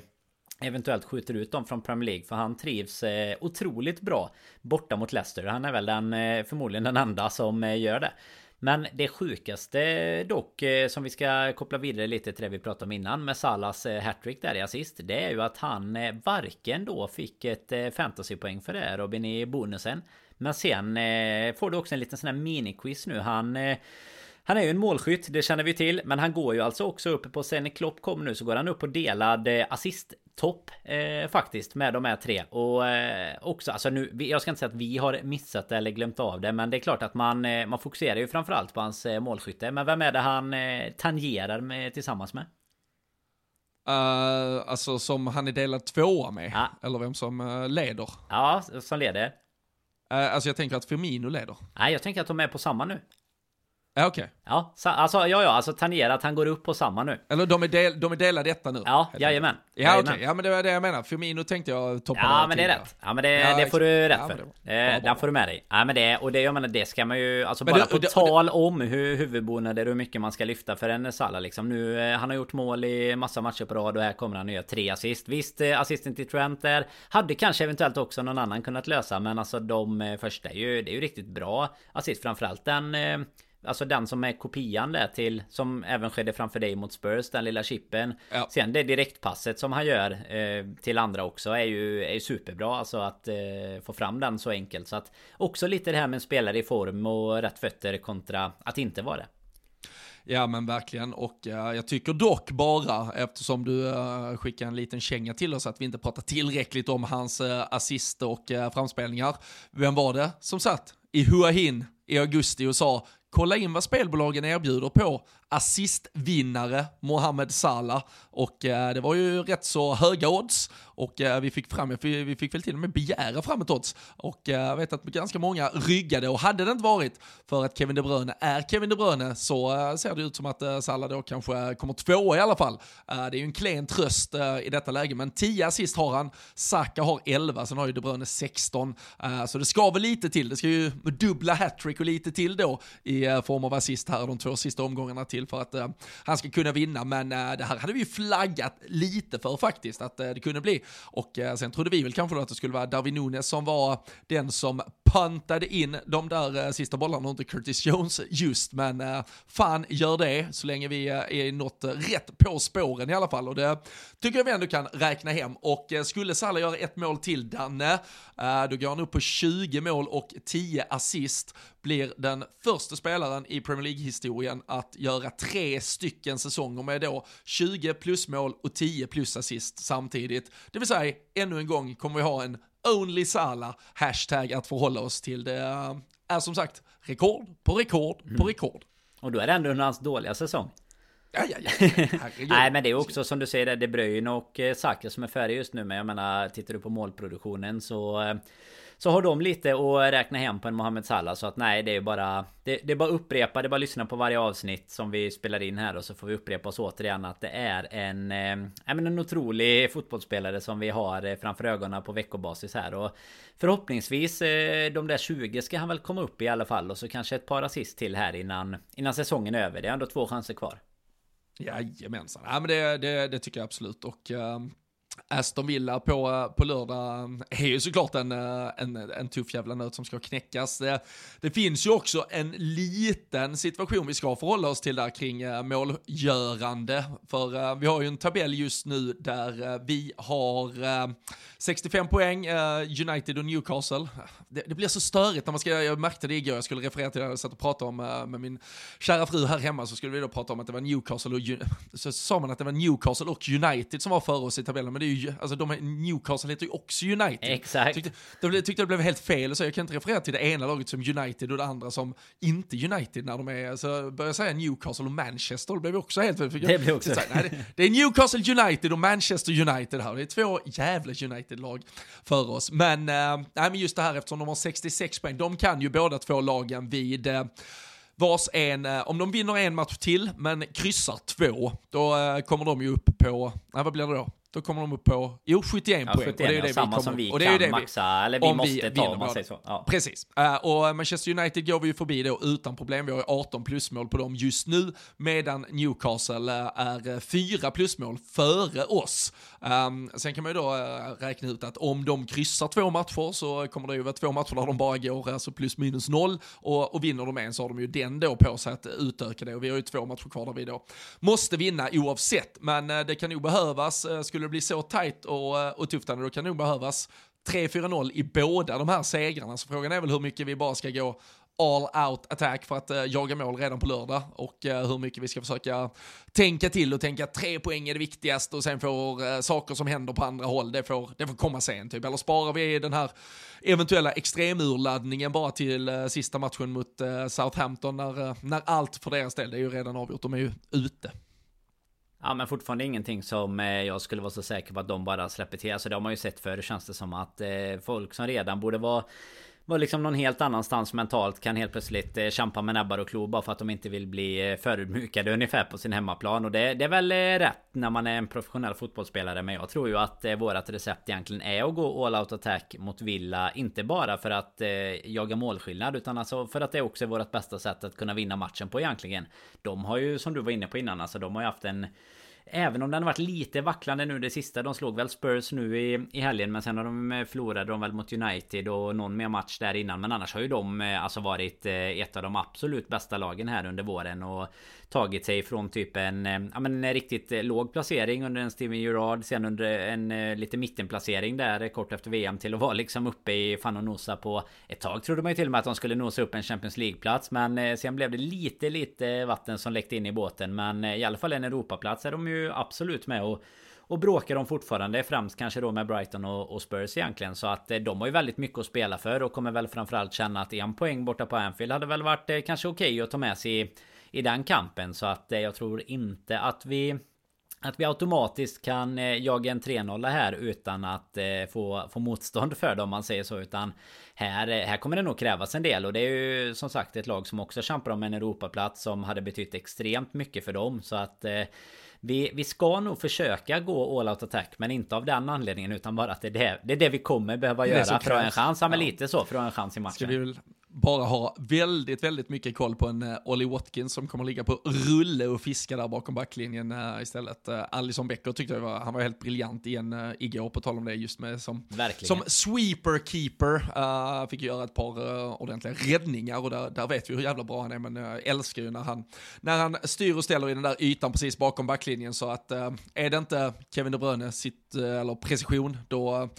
eventuellt skjuter ut dem från Premier League för han trivs eh, otroligt bra borta mot Leicester. Han är väl den eh, förmodligen den enda som eh, gör det. Men det sjukaste dock eh, som vi ska koppla vidare lite till det vi pratade om innan med Salas eh, hattrick där i assist. Det är ju att han eh, varken då fick ett fantasypoäng för det Robin i bonusen. Men sen får du också en liten sån här miniquiz nu. Han han är ju en målskytt, det känner vi till. Men han går ju alltså också upp på, sen Klopp kom nu så går han upp på delad assist assisttopp eh, faktiskt med de här tre. Och eh, också, alltså nu, jag ska inte säga att vi har missat det eller glömt av det. Men det är klart att man, eh, man fokuserar ju framförallt på hans eh, målskytte. Men vem är det han eh, tangerar med, tillsammans med? Uh, alltså som han är delad tvåa med? Ja. Eller vem som uh, leder? Ja, som leder. Uh, alltså jag tänker att Firmino leder. Nej, jag tänker att de är på samma nu. Ja, okej. Okay. Ja, alltså, ja, ja, alltså Tanera att han går upp på samma nu. Eller de är, del, de är delade detta nu? Ja, jajamän. Ja, okej. Okay. Ja, men det var det jag menar. Firmino tänkte jag toppa Ja, men det är rätt. Ja, men det, ja, det får du rätt ja, för. Det, den får du med dig. Ja, men det, och det, jag menar, det ska man ju, alltså men bara det, på det, tal om hur huvudbonader och hur mycket man ska lyfta för en Salah liksom. Nu, eh, han har gjort mål i massa matcher på rad och här kommer han att göra tre assist. Visst, eh, assisten till Trent där hade kanske eventuellt också någon annan kunnat lösa, men alltså de eh, första är ju, det är ju riktigt bra assist. Framförallt den Alltså den som är kopian där till Som även skedde framför dig mot Spurs Den lilla chippen. Ja. Sen det direktpasset som han gör eh, Till andra också är ju, är ju superbra. Alltså att eh, få fram den så enkelt. Så att Också lite det här med en spelare i form och rätt fötter kontra att inte vara det. Ja men verkligen. Och uh, jag tycker dock bara eftersom du uh, skickar en liten känga till oss att vi inte pratar tillräckligt om hans uh, assist och uh, framspelningar. Vem var det som satt i Hua Hin i augusti och sa kolla in vad spelbolagen erbjuder på assistvinnare Mohamed Salah. Och eh, det var ju rätt så höga odds. Och eh, vi fick fram, vi fick väl till och med begära fram ett odds. Och eh, jag vet att ganska många ryggade. Och hade det inte varit för att Kevin De Bruyne är Kevin De Bruyne så eh, ser det ut som att eh, Salah då kanske kommer tvåa i alla fall. Eh, det är ju en klen tröst eh, i detta läge. Men 10 assist har han, Saka har 11, sen har ju De Bruyne 16 eh, så det ska väl lite till, det ska ju dubbla hattrick och lite till då i eh, form av assist här de två sista omgångarna till till för att eh, han ska kunna vinna. Men eh, det här hade vi ju flaggat lite för faktiskt, att eh, det kunde bli. Och eh, sen trodde vi väl kanske då att det skulle vara Darwin Nunes som var den som pantade in de där eh, sista bollarna, inte Curtis Jones just, men fan gör det så länge vi uh, är något rätt på spåren i alla fall. Och det tycker jag vi ändå kan räkna hem. Och skulle Salah göra ett mål till Danne, då går han upp på 20 mål och 10 assist blir den första spelaren i Premier League-historien att göra tre stycken säsonger med då 20 plus mål och 10 plus assist samtidigt. Det vill säga, ännu en gång kommer vi ha en Only Salah hashtag att förhålla oss till. Det är som sagt rekord på rekord på mm. rekord. Och då är det ändå under hans dåliga säsong. Ja, ja, ja. Nej men det är också som du säger De Bruyne och eh, Saka som är färdiga just nu Men jag menar Tittar du på målproduktionen så eh, så har de lite att räkna hem på en Mohamed Salah Så att nej det är bara det, det är bara upprepa Det är bara lyssna på varje avsnitt som vi spelar in här Och så får vi upprepa oss återigen att det är en eh, en otrolig fotbollsspelare som vi har eh, framför ögonen på veckobasis här. Och Förhoppningsvis eh, de där 20 ska han väl komma upp i alla fall Och så kanske ett par assist till här innan Innan säsongen är över. Det är ändå två chanser kvar. Jajamensan, ja, men det, det, det tycker jag absolut. Och uh... Aston Villa på, eh, på lördag eh, är ju såklart en, eh, en, en tuff jävla nöt som ska knäckas. Det, det, finns ju också en liten situation vi ska förhålla oss till där kring målgörande. För vi har ju en tabell just nu där vi har 65 poäng, United och Newcastle. Det, det, blir så störigt när man ska, jag märkte det igår, jag skulle referera till det, jag satt och pratade om med min kära fru här hemma, så skulle vi då prata om att det var Newcastle och, så sa man att det var Newcastle och United som var före oss i tabellen, men det är ju, alltså de är, Newcastle heter ju också United. Exakt. Tyckte, det, tyckte det blev helt fel, så jag kan inte referera till det ena laget som United och det andra som inte United när de är, alltså börjar säga Newcastle och Manchester, det blev också helt fel. Det blev också. Nej, det, det, är Newcastle United och Manchester United här, det är två jävla United-lag för oss. Men, äh, nej, men just det här eftersom de har 66 poäng, de kan ju båda två lagen vid äh, vars en, eh, om de vinner en match till men kryssar två, då kommer de ju upp på, nej vad blir det då? Då kommer de upp på, jo 71 ja, poäng. 71, och det är det samma vi som vi och det är kan det maxa, eller vi måste vi ta om man säger så. Ja. Precis. Uh, och Manchester United går vi ju förbi då utan problem. Vi har 18 plusmål på dem just nu, medan Newcastle uh, är 4 plusmål före oss. Um, sen kan man ju då eh, räkna ut att om de kryssar två matcher så kommer det ju vara två matcher där de bara går alltså plus minus noll och, och vinner de en så har de ju den då på sig att utöka det och vi har ju två matcher kvar där vi då måste vinna oavsett. Men eh, det kan nog behövas, eh, skulle det bli så tajt och, och tufft, då kan det nog behövas 3-4-0 i båda de här segrarna. Så frågan är väl hur mycket vi bara ska gå all out attack för att uh, jaga mål redan på lördag och uh, hur mycket vi ska försöka tänka till och tänka att tre poäng är det viktigaste och sen får uh, saker som händer på andra håll, det får, det får komma sen typ. Eller sparar vi den här eventuella extremurladdningen bara till sista matchen mot Southampton när, när allt för deras del, det är ju redan avgjort, de är ju ute. Ja men fortfarande ingenting som jag skulle vara så säker på att de bara släpper till. Alltså det har man ju sett förr känns det som att eh, folk som redan borde vara var liksom någon helt annanstans mentalt kan helt plötsligt eh, kämpa med näbbar och klor bara för att de inte vill bli eh, förödmjukade ungefär på sin hemmaplan. Och det, det, är väl eh, rätt när man är en professionell fotbollsspelare. Men jag tror ju att eh, vårat recept egentligen är att gå all out attack mot Villa. Inte bara för att eh, jaga målskillnad utan alltså för att det också är vårt bästa sätt att kunna vinna matchen på egentligen. De har ju som du var inne på innan alltså de har ju haft en Även om den har varit lite vacklande nu det sista. De slog väl Spurs nu i, i helgen. Men sen har de eh, förlorade de väl mot United och någon mer match där innan. Men annars har ju de eh, alltså varit eh, ett av de absolut bästa lagen här under våren. Och tagit sig från typ en, ja, men en riktigt låg placering under en Steven Gerrard. Sen under en lite mittenplacering där kort efter VM till att vara liksom uppe i fan och nosa på ett tag trodde man ju till och med att de skulle nosa upp en Champions League-plats. Men sen blev det lite lite vatten som läckte in i båten. Men i alla fall en Europaplats är de ju absolut med och och bråkar de fortfarande främst kanske då med Brighton och, och, Spurs egentligen. Så att eh, de har ju väldigt mycket att spela för och kommer väl framförallt känna att en poäng borta på Anfield hade väl varit eh, kanske okej okay att ta med sig i, i den kampen. Så att eh, jag tror inte att vi att vi automatiskt kan eh, jaga en 3-0 här utan att eh, få, få motstånd för det om man säger så. Utan här, här kommer det nog krävas en del och det är ju som sagt ett lag som också kämpar om en Europaplats som hade betytt extremt mycket för dem. Så att vi, vi ska nog försöka gå all out attack Men inte av den anledningen utan bara att det är det, det, är det vi kommer behöva göra. För att ha en chans, ja, men lite så För att ha en chans i matchen bara har väldigt, väldigt mycket koll på en uh, Ollie Watkins som kommer ligga på rulle och fiska där bakom backlinjen uh, istället. Uh, Becker tyckte jag var, han var helt briljant igen uh, igår på tal om det just med som, som sweeper keeper. Fick göra ett par ordentliga räddningar och där, där vet vi hur jävla bra han är men jag älskar ju när han, när han styr och ställer i den där ytan precis bakom backlinjen så att är det inte Kevin De Bruyne sitt, eller precision då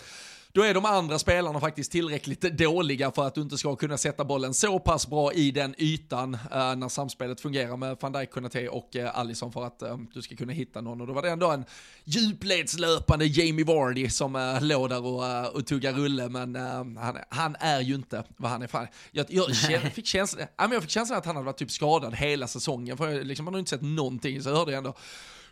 då är de andra spelarna faktiskt tillräckligt dåliga för att du inte ska kunna sätta bollen så pass bra i den ytan uh, när samspelet fungerar med van Dijk, Konate och uh, Alisson för att uh, du ska kunna hitta någon. Och då var det ändå en djupledslöpande Jamie Vardy som uh, låg där och, uh, och tuggar rulle, men han, han, är ju inte vad han är. Fan. Jag, jag, jag fick känslan jag fick känslan att han hade varit typ skadad hela säsongen, för jag, liksom, man har inte sett någonting, så hörde jag ändå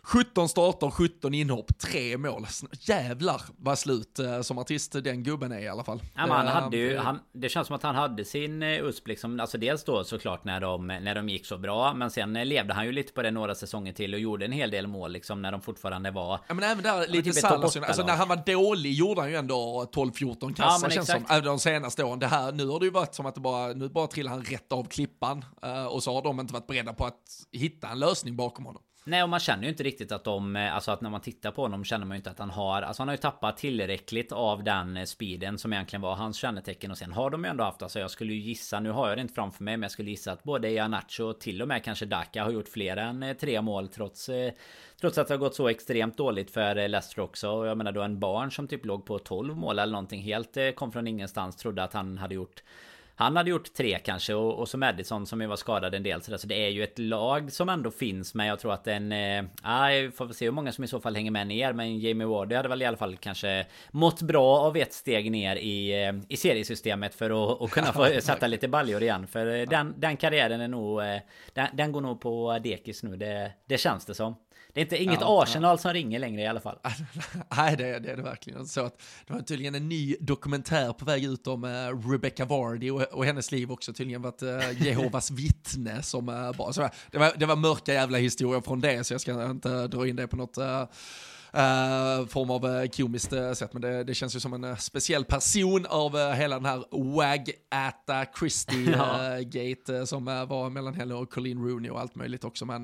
17 starter, 17 inhopp, 3 mål. Jävlar vad slut eh, som artist den gubben är i alla fall. Ja, han hade ju, han, det känns som att han hade sin eh, USP liksom. Alltså dels då såklart när de, när de gick så bra. Men sen eh, levde han ju lite på det några säsonger till och gjorde en hel del mål liksom när de fortfarande var... Ja men även där lite typ Salas, alltså när han var dålig gjorde han ju ändå 12-14 kassar ja, känns som. Även de senaste åren. Det här, nu har det ju varit som att det bara, nu bara trillar han rätt av klippan. och så har de inte varit beredda på att hitta en lösning bakom honom. Nej och man känner ju inte riktigt att de eh, Alltså att när man tittar på honom känner man ju inte att han har Alltså han har ju tappat tillräckligt av den eh, speeden Som egentligen var hans kännetecken. Och sen har de ju ändå haft Alltså jag skulle ju gissa Nu har jag det inte framför mig Men jag skulle gissa att både Ianacho och till och med kanske Daka Har gjort fler än eh, tre mål trots Trots att det har gått så extremt dåligt för Leicester också. Och jag menar då en barn som typ låg på 12 mål eller någonting Helt kom från ingenstans Trodde att han hade gjort han hade gjort tre kanske och, och så Madison som ju var skadad en del så, där, så det är ju ett lag som ändå finns Men jag tror att en... Eh, jag får se hur många som i så fall hänger med ner Men Jamie Wardy hade väl i alla fall kanske mått bra av ett steg ner i, eh, i seriesystemet För att, att kunna få sätta lite baljor igen. För eh, den, den karriären är nog... Eh, den, den går nog på dekis nu det, det känns det som det är inte, inget ja, Arsenal ja. som ringer längre i alla fall. Nej, det, det är det verkligen. Så att det var tydligen en ny dokumentär på väg ut om uh, Rebecca Vardy och, och, hennes liv också tydligen varit uh, Jehovas vittne som uh, bara, så det, var, det var mörka jävla historier från det så jag ska inte dra in det på något uh, uh, form av uh, komiskt uh, sätt. Men det, det, känns ju som en uh, speciell person av hela den här wag Atta Christie-gate som var mellan henne och Colleen Rooney och allt möjligt också. Men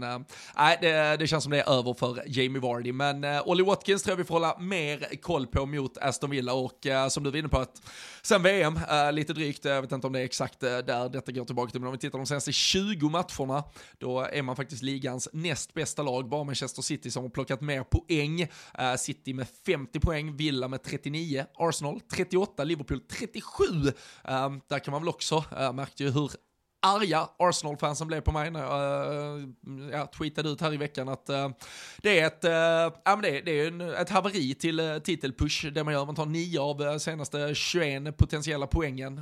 nej, det, det, känns som det är över för Jamie Vardy. Men Ollie Watkins tror jag vi får hålla mer koll på mot Aston Villa och som du var inne på att sen VM, lite drygt, jag vet inte om det är exakt där detta går tillbaka till, men om vi tittar de senaste 20 matcherna, då är man faktiskt ligans näst bästa lag, bara Manchester City som har plockat mer poäng. Uh, City med 50 poäng, Villa med 39, Arsenal 38, Liverpool 37. Uh, eh, där kan man väl också, eh, uh, märkte ju hur arga Arsenal-fansen blev på mig när jag äh, ja, tweetade ut här i veckan att äh, det är ett, äh, ja, men det, det är en, ett haveri till äh, titelpush, det man gör. Man tar nio av senaste 21 potentiella poängen,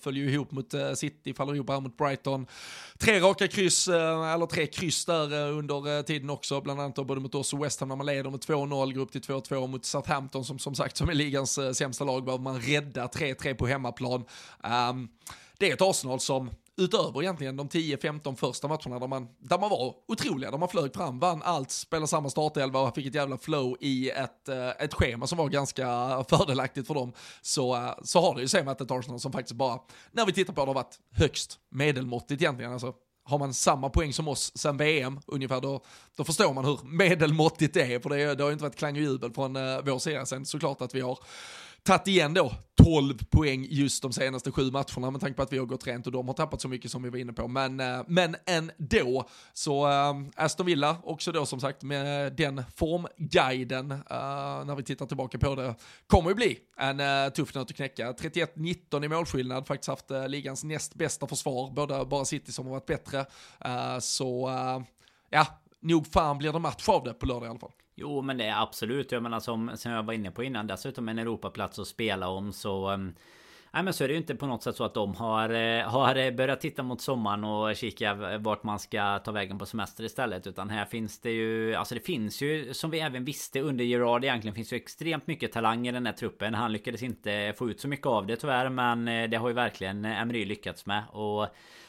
följer ju ihop mot City, faller ihop här mot Brighton. Tre raka kryss, eller tre kryss där under tiden också, bland annat både mot oss och West Ham när man leder med 2-0, går upp till 2-2 mot Southampton som som sagt som är ligans sämsta lag, behöver man rädda 3-3 på hemmaplan. Um, det är ett Arsenal som utöver egentligen de 10-15 första matcherna där man, där man var otroliga, där man flög fram, vann allt, spelade samma startelva och fick ett jävla flow i ett, eh, ett schema som var ganska fördelaktigt för dem, så, eh, så har det ju sig med att ett Arsenal som faktiskt bara, när vi tittar på det, har varit högst medelmåttigt egentligen. Alltså, har man samma poäng som oss sen VM ungefär, då, då förstår man hur medelmåttigt det är, för det, det har ju inte varit klang och jubel från eh, vår sida. Sen såklart att vi har tagit igen då 12 poäng just de senaste sju matcherna med tanke på att vi har gått rent och de har tappat så mycket som vi var inne på. Men, eh, men ändå, så äh, Aston Villa också då som sagt med den formguiden äh, när vi tittar tillbaka på det, kommer ju bli en äh, tuff nöt att knäcka. 31-19 i målskillnad, faktiskt haft äh, ligans näst bästa försvar, båda bara City som har varit bättre. Äh, så ja, nog fan blir det match av det på lördag i alla fall. Jo men det är absolut, jag menar som, som jag var inne på innan Dessutom en Europaplats att spela om så um, Nej men så är det ju inte på något sätt så att de har, eh, har börjat titta mot sommaren och kika vart man ska ta vägen på semester istället. Utan här finns det ju, alltså det finns ju som vi även visste under Gerard egentligen finns ju extremt mycket talang i den här truppen. Han lyckades inte få ut så mycket av det tyvärr men eh, det har ju verkligen Emery lyckats med. Och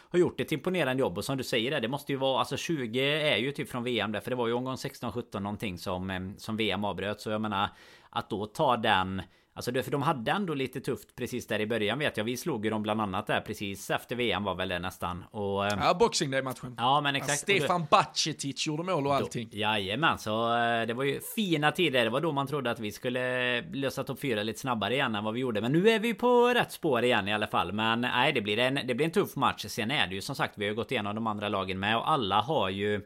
har gjort ett imponerande jobb. Och som du säger det, det måste ju vara alltså 20 är ju typ från VM där för det var ju omgång 16 17 någonting som eh, som VM avbröt. Så jag menar att då ta den Alltså för de hade ändå lite tufft precis där i början vet jag. Vi slog ju dem bland annat där precis efter VM var väl det nästan. Och, eh, ja, Boxing Day-matchen. Ja, men exakt. Ja, Stefan Baccetic gjorde mål och allting. Då, jajamän, så eh, det var ju fina tider. Det var då man trodde att vi skulle lösa topp 4 lite snabbare igen än vad vi gjorde. Men nu är vi på rätt spår igen i alla fall. Men nej, det blir en, det blir en tuff match. Sen är det ju som sagt, vi har gått igenom de andra lagen med och alla har ju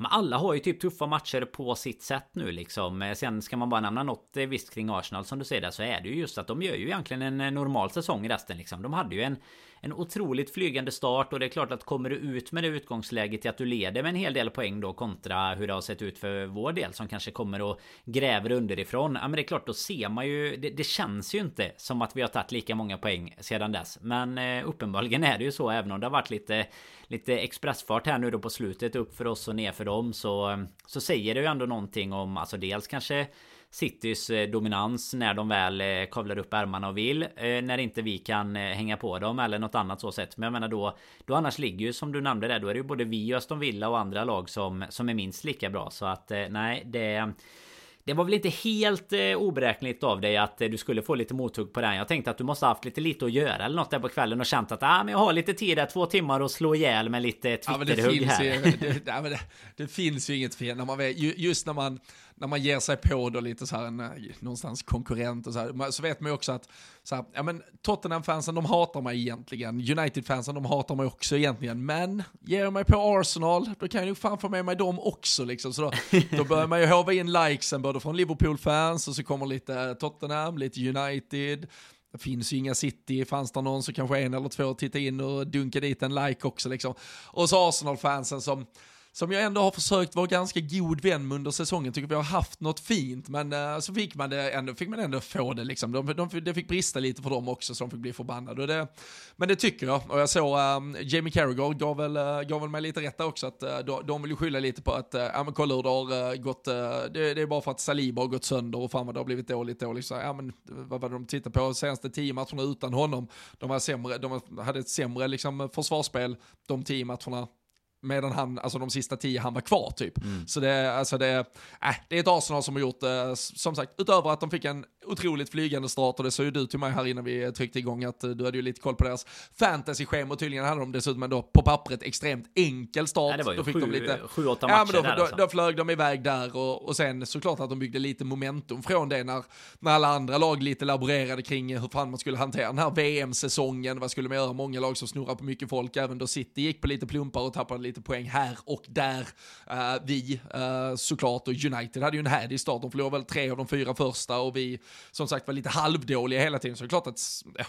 men alla har ju typ tuffa matcher på sitt sätt nu liksom. Eh, sen ska man bara nämna något eh, visst kring Arsenal som du säger där så är det ju just att de gör ju egentligen en eh, normal säsong i resten liksom. De hade ju en en otroligt flygande start och det är klart att kommer du ut med det utgångsläget till att du leder med en hel del poäng då kontra hur det har sett ut för vår del som kanske kommer och gräver underifrån. Ja men det är klart då ser man ju det, det känns ju inte som att vi har tagit lika många poäng sedan dess. Men eh, uppenbarligen är det ju så även om det har varit lite lite expressfart här nu då på slutet upp för oss och ner för dem så så säger det ju ändå någonting om alltså dels kanske Citys eh, dominans när de väl eh, kavlar upp ärmarna och vill. Eh, när inte vi kan hänga på dem eller något annat så sätt. Men jag menar då, då annars ligger ju som du nämnde där, då är det ju både vi och Aston Villa och andra lag som, som är minst lika bra. Så att nej, det... Det var väl inte helt eh, oberäkneligt av dig att eh, du skulle få lite mothugg på den. Jag tänkte att du måste haft lite lite att göra eller något där på kvällen och känt att ah, men jag har lite tid där, två timmar och slå ihjäl med lite Twitterhugg ja, här. Ju, det, det, det, finns ju inget fel när man just när man när man ger sig på då lite så här en, eh, någonstans konkurrent och så här, så vet man ju också att så här, ja men Tottenham-fansen de hatar mig egentligen, United-fansen de hatar mig också egentligen, men ger jag mig på Arsenal, då kan jag ju fan få med mig dem också liksom. Så då, då börjar man ju hova in likesen både från Liverpool-fans och så kommer lite Tottenham, lite United, det finns ju inga City, fanns det någon så kanske en eller två tittar in och dunkar dit en like också liksom. Och så Arsenal-fansen som som jag ändå har försökt vara ganska god vän med under säsongen. Tycker vi har haft något fint, men uh, så fick man, det ändå, fick man ändå få det liksom. De, de, det fick brista lite för dem också, så de fick bli förbannade. Det, men det tycker jag, och jag såg um, Jamie Carragher gav väl, uh, gav väl mig lite rätta också, att uh, de, de vill ju skylla lite på att, uh, ja men kolla hur det har gått, det, det, är bara för att Saliba har gått sönder och fan vad det har blivit dåligt dåligt. Så, ja men vad var det de tittade på senaste tio matcherna utan honom? De, var sämre, de hade ett sämre liksom, försvarsspel de tio matcherna medan han, alltså de sista tio han var kvar typ. Mm. Så det, alltså det, äh, det är ett Arsenal som har gjort det, eh, som sagt, utöver att de fick en otroligt flygande start och det sa ju du till mig här innan vi tryckte igång att eh, du hade ju lite koll på deras fantasy-schema och tydligen hade de dessutom ändå på pappret extremt enkel start. Ja, då fick sju, de lite, sju, åtta matcher ja, men då, där då, alltså. då flög de iväg där och, och sen såklart att de byggde lite momentum från det när, när alla andra lag lite laborerade kring hur fan man skulle hantera den här VM-säsongen, vad skulle man göra? Många lag som snurrar på mycket folk, även då City gick på lite plumpar och tappade lite poäng här och där. Uh, vi uh, såklart och United hade ju en härlig start, de förlorade väl tre av de fyra första och vi som sagt var lite halvdåliga hela tiden. Så det är klart att,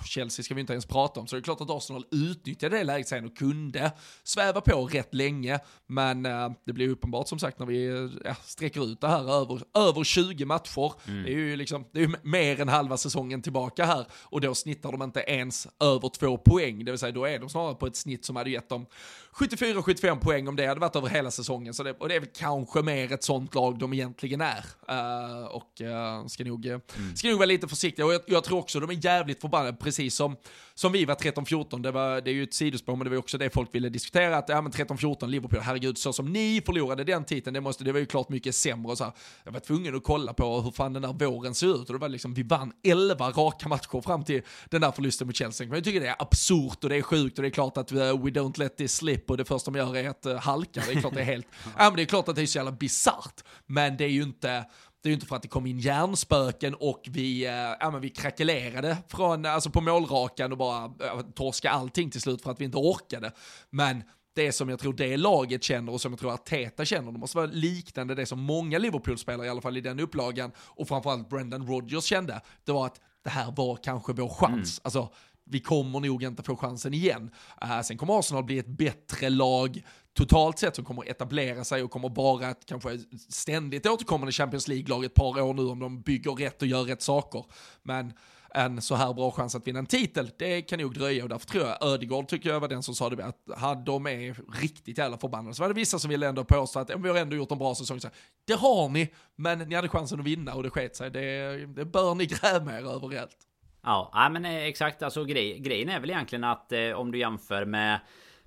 Chelsea ska vi inte ens prata om, så det är klart att Arsenal utnyttjade det läget sen och kunde sväva på rätt länge. Men uh, det blir uppenbart som sagt när vi ja, sträcker ut det här över, över 20 matcher. Mm. Det är ju liksom, det är mer än halva säsongen tillbaka här och då snittar de inte ens över två poäng, det vill säga då är de snarare på ett snitt som hade gett dem 74-75 poäng om det hade varit över hela säsongen. Så det, och det är väl kanske mer ett sånt lag de egentligen är. Uh, och uh, ska, nog, mm. Ska nog vara lite försiktiga. Och jag, jag, tror också de är jävligt förbannade, precis som, som vi var 13-14. Det, var, det är ju ett sidospår, men det var också det folk ville diskutera. Att ja, men 13-14, Liverpool, herregud, så som ni förlorade den titeln, det, måste, det var ju klart mycket sämre. Och så här. Jag var tvungen att kolla på hur fan den där våren ser ut. Och det var liksom, vi vann 11 raka matcher fram till den där förlusten mot Chelsea. Men jag tycker det är absurt och det är sjukt och det är klart att uh, we don't let this slip och det första de gör är att uh, halka. Det är klart det är helt, ja men det är klart att det är så jävla bisarrt. Men det är ju inte, det är ju inte för att det kom in hjärnspöken och vi, äh, ja, men vi krackelerade från, alltså på målrakan och bara äh, torska allting till slut för att vi inte orkade. Men det som jag tror det laget känner och som jag tror att Teta känner, det måste vara liknande det som många Liverpool-spelare, i alla fall i den upplagan, och framförallt Brendan Rodgers kände, det var att det här var kanske vår chans. Mm. Alltså, vi kommer nog inte få chansen igen. Uh, sen kommer Arsenal bli ett bättre lag totalt sett som kommer etablera sig och kommer vara ett kanske ständigt återkommande Champions League-lag ett par år nu om de bygger rätt och gör rätt saker. Men en så här bra chans att vinna en titel, det kan nog dröja och därför tror jag Ödegård tycker jag var den som sa det att hade de är riktigt jävla förbannade. Så var det vissa som ville ändå påstå att vi har ändå gjort en bra säsong. Så det har ni, men ni hade chansen att vinna och det sket sig. Det, det bör ni gräva er över rejält. Ja, men eh, exakt. Alltså grej, grejen är väl egentligen att eh, om du jämför med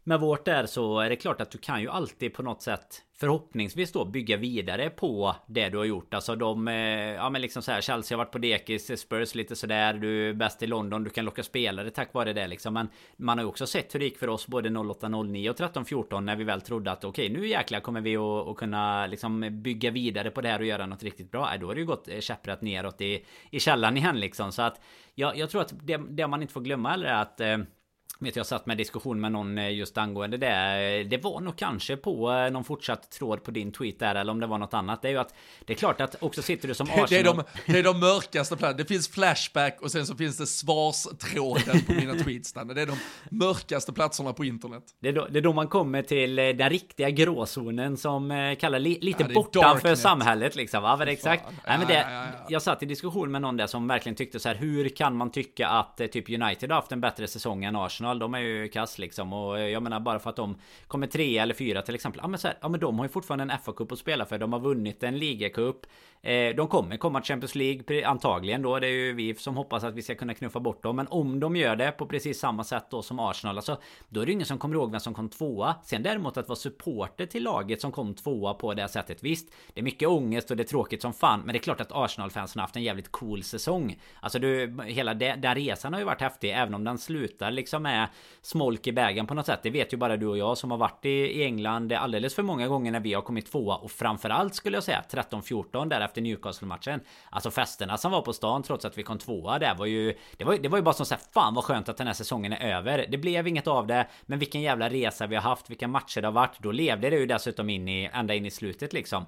med vårt där så är det klart att du kan ju alltid på något sätt förhoppningsvis då bygga vidare på det du har gjort. Alltså de, eh, ja men liksom så här, Chelsea har varit på dekis, Spurs lite sådär, du är bäst i London, du kan locka spelare tack vare det liksom. Men man har ju också sett hur det gick för oss både 08, 09 och 13, 14 när vi väl trodde att okej, okay, nu jäklar kommer vi att, att kunna liksom bygga vidare på det här och göra något riktigt bra. Då har det ju gått eh, käpprätt neråt i, i källan igen liksom. Så att jag, jag tror att det, det man inte får glömma är att eh, Vet jag satt med diskussion med någon eh, just angående det. Det var nog kanske på eh, någon fortsatt tråd på din tweet där eller om det var något annat. Det är ju att det är klart att också sitter du som Arsenal. Det är de, det är de mörkaste platserna. Det finns Flashback och sen så finns det svarstråden på mina tweets. Det är de mörkaste platserna på internet. Det är, då, det är då man kommer till eh, den riktiga gråzonen som kallar li, lite ja, bortanför samhället liksom. Ja, men exakt. Ja, Nej, men det, ja, ja, Jag satt i diskussion med någon där som verkligen tyckte så här. Hur kan man tycka att typ United har haft en bättre säsong än Arsenal? Arsenal, de är ju kass liksom. Och eh, jag menar bara för att de kommer tre eller fyra till exempel. Ja men, så här, ja men de har ju fortfarande en FA-cup att spela för. De har vunnit en ligacup. Eh, de kommer komma till Champions League antagligen då. Det är ju vi som hoppas att vi ska kunna knuffa bort dem. Men om de gör det på precis samma sätt då som Arsenal. Alltså, då är det ingen som kommer ihåg vem som kom tvåa. Sen däremot att vara supporter till laget som kom tvåa på det sättet. Visst, det är mycket ångest och det är tråkigt som fan. Men det är klart att Arsenal-fansen har haft en jävligt cool säsong. Alltså du, hela det, den resan har ju varit häftig. Även om den slutar liksom med smolk i bägen på något sätt. Det vet ju bara du och jag som har varit i, i England alldeles för många gånger när vi har kommit tvåa. Och framförallt skulle jag säga 13-14 därefter efter Newcastle-matchen. Alltså festerna som var på stan trots att vi kom tvåa där var ju... Det var, det var ju bara som såhär, fan vad skönt att den här säsongen är över. Det blev inget av det. Men vilken jävla resa vi har haft, vilka matcher det har varit. Då levde det ju dessutom in i, ända in i slutet liksom.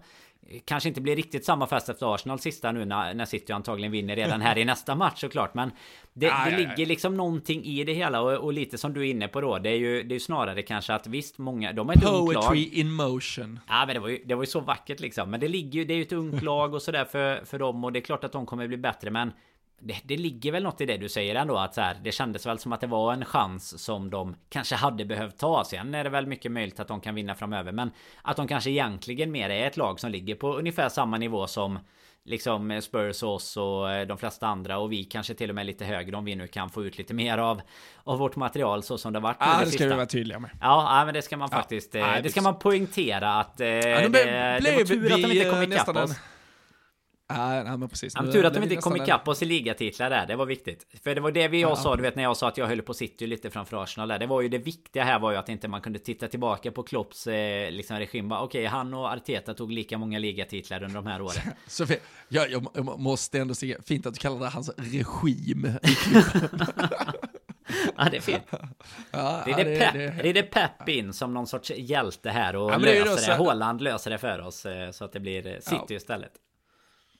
Kanske inte blir riktigt samma fest efter Arsenal sista nu när, när City antagligen vinner redan här i nästa match såklart. Men Det, ja, det ja, ligger liksom någonting i det hela och, och, lite som du är inne på då Det är ju, det är ju snarare kanske att visst många De har ett Poetry ungt lag. in motion. Ja men det var ju, det var ju så vackert liksom. Men det ligger ju, det är ju ett ungt lag och sådär för, för dem Och det är klart att de kommer bli bättre men det, det, ligger väl något i det du säger ändå att så här, det kändes väl som att det var en chans som de kanske hade behövt ta. Sen är det väl mycket möjligt att de kan vinna framöver. Men att de kanske egentligen mer är ett lag som ligger på ungefär samma nivå som liksom Spurs och oss och eh, de flesta andra och vi kanske till och med lite högre om vi nu kan få ut lite mer av, av vårt material så som det varit. Ja, ah, det, det ska vi vara tydliga med. Ja, men det ska man faktiskt. Ja, eh, det ska man poängtera att eh, ja, det, det var tur att de inte kom ikapp oss. Ja, men precis. Ja, tur att de inte kom ikapp oss i ligatitlar där, det var viktigt. För det var det vi jag ja. sa, du vet när jag sa att jag höll på City lite framför Arsenal där. Det var ju det viktiga här var ju att inte man kunde titta tillbaka på Klopps eh, liksom regim. Okej, okay, han och Arteta tog lika många ligatitlar under de här åren. Sofie, jag, jag, jag måste ändå säga, fint att du kallar det hans regim. ja, det är fint. Ja, det, är det, pep, det, det, är det in som någon sorts hjälte här och ja, löser det. Håland löser det för oss eh, så att det blir eh, City istället.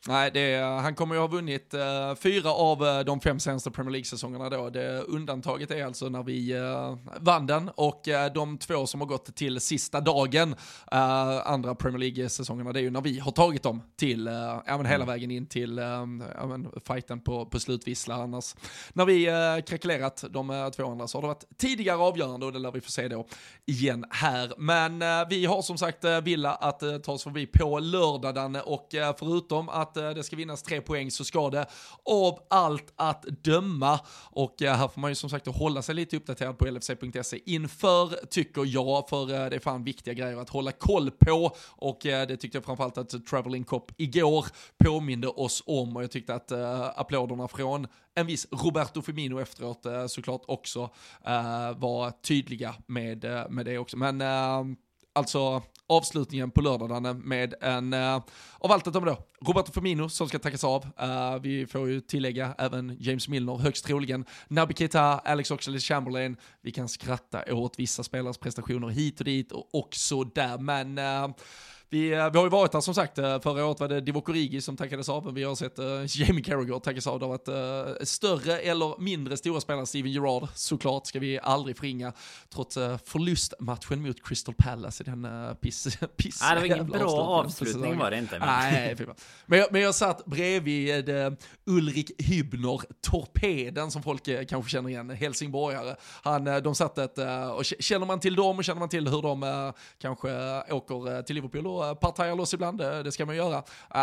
Nej, det, han kommer ju ha vunnit uh, fyra av uh, de fem senaste Premier League-säsongerna då. Det, undantaget är alltså när vi uh, vann den och de två som har gått till sista dagen, andra Premier League-säsongerna, det är ju när vi har tagit dem till, ja men hela mm. vägen in till ja, men, fighten på, på slutvissla annars. När vi uh, krackelerat de två andra så har det varit tidigare avgörande och det lär vi få se då igen här. Men vi har som sagt uh, Villa att ta oss förbi på lördagen och förutom att Eh, det ska vinnas tre poäng så ska det av allt att döma. Och eh, här får man ju som sagt hålla sig lite uppdaterad på lfc.se inför, tycker jag, för eh, det är fan viktiga grejer att hålla koll på. Och det tyckte jag framförallt att Traveling Cop igår påminde oss om och jag tyckte att applåderna från en viss Roberto Firmino efteråt såklart också var tydliga med, med det också. Men alltså avslutningen på lördagen med en, uh, av allt att döma då, Roberto Firmino som ska tackas av. Uh, vi får ju tillägga även James Milner högst troligen. Naby Keita, Alex Oxlade-Chamberlain. Vi kan skratta åt vissa spelares prestationer hit och dit och också där, men uh, vi, eh, vi har ju varit där som sagt, eh, förra året var det Divock Origi som tackades av, men vi har sett uh, Jamie Carragher tackas av. Det har varit uh, större eller mindre stora spelare, Steven Gerrard såklart, ska vi aldrig förringa, trots uh, förlustmatchen mot Crystal Palace i den uh, piss, piss Nej, det var ingen bra avslutning var det inte. Men... Nej, Men jag, men jag satt bredvid eh, Ulrik Hybner, torpeden som folk eh, kanske känner igen, helsingborgare. Han, eh, de satt ett, och känner man till dem och känner man till hur de kanske åker till Liverpool och loss ibland, det ska man göra.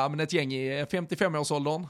men ett gäng i 55-årsåldern,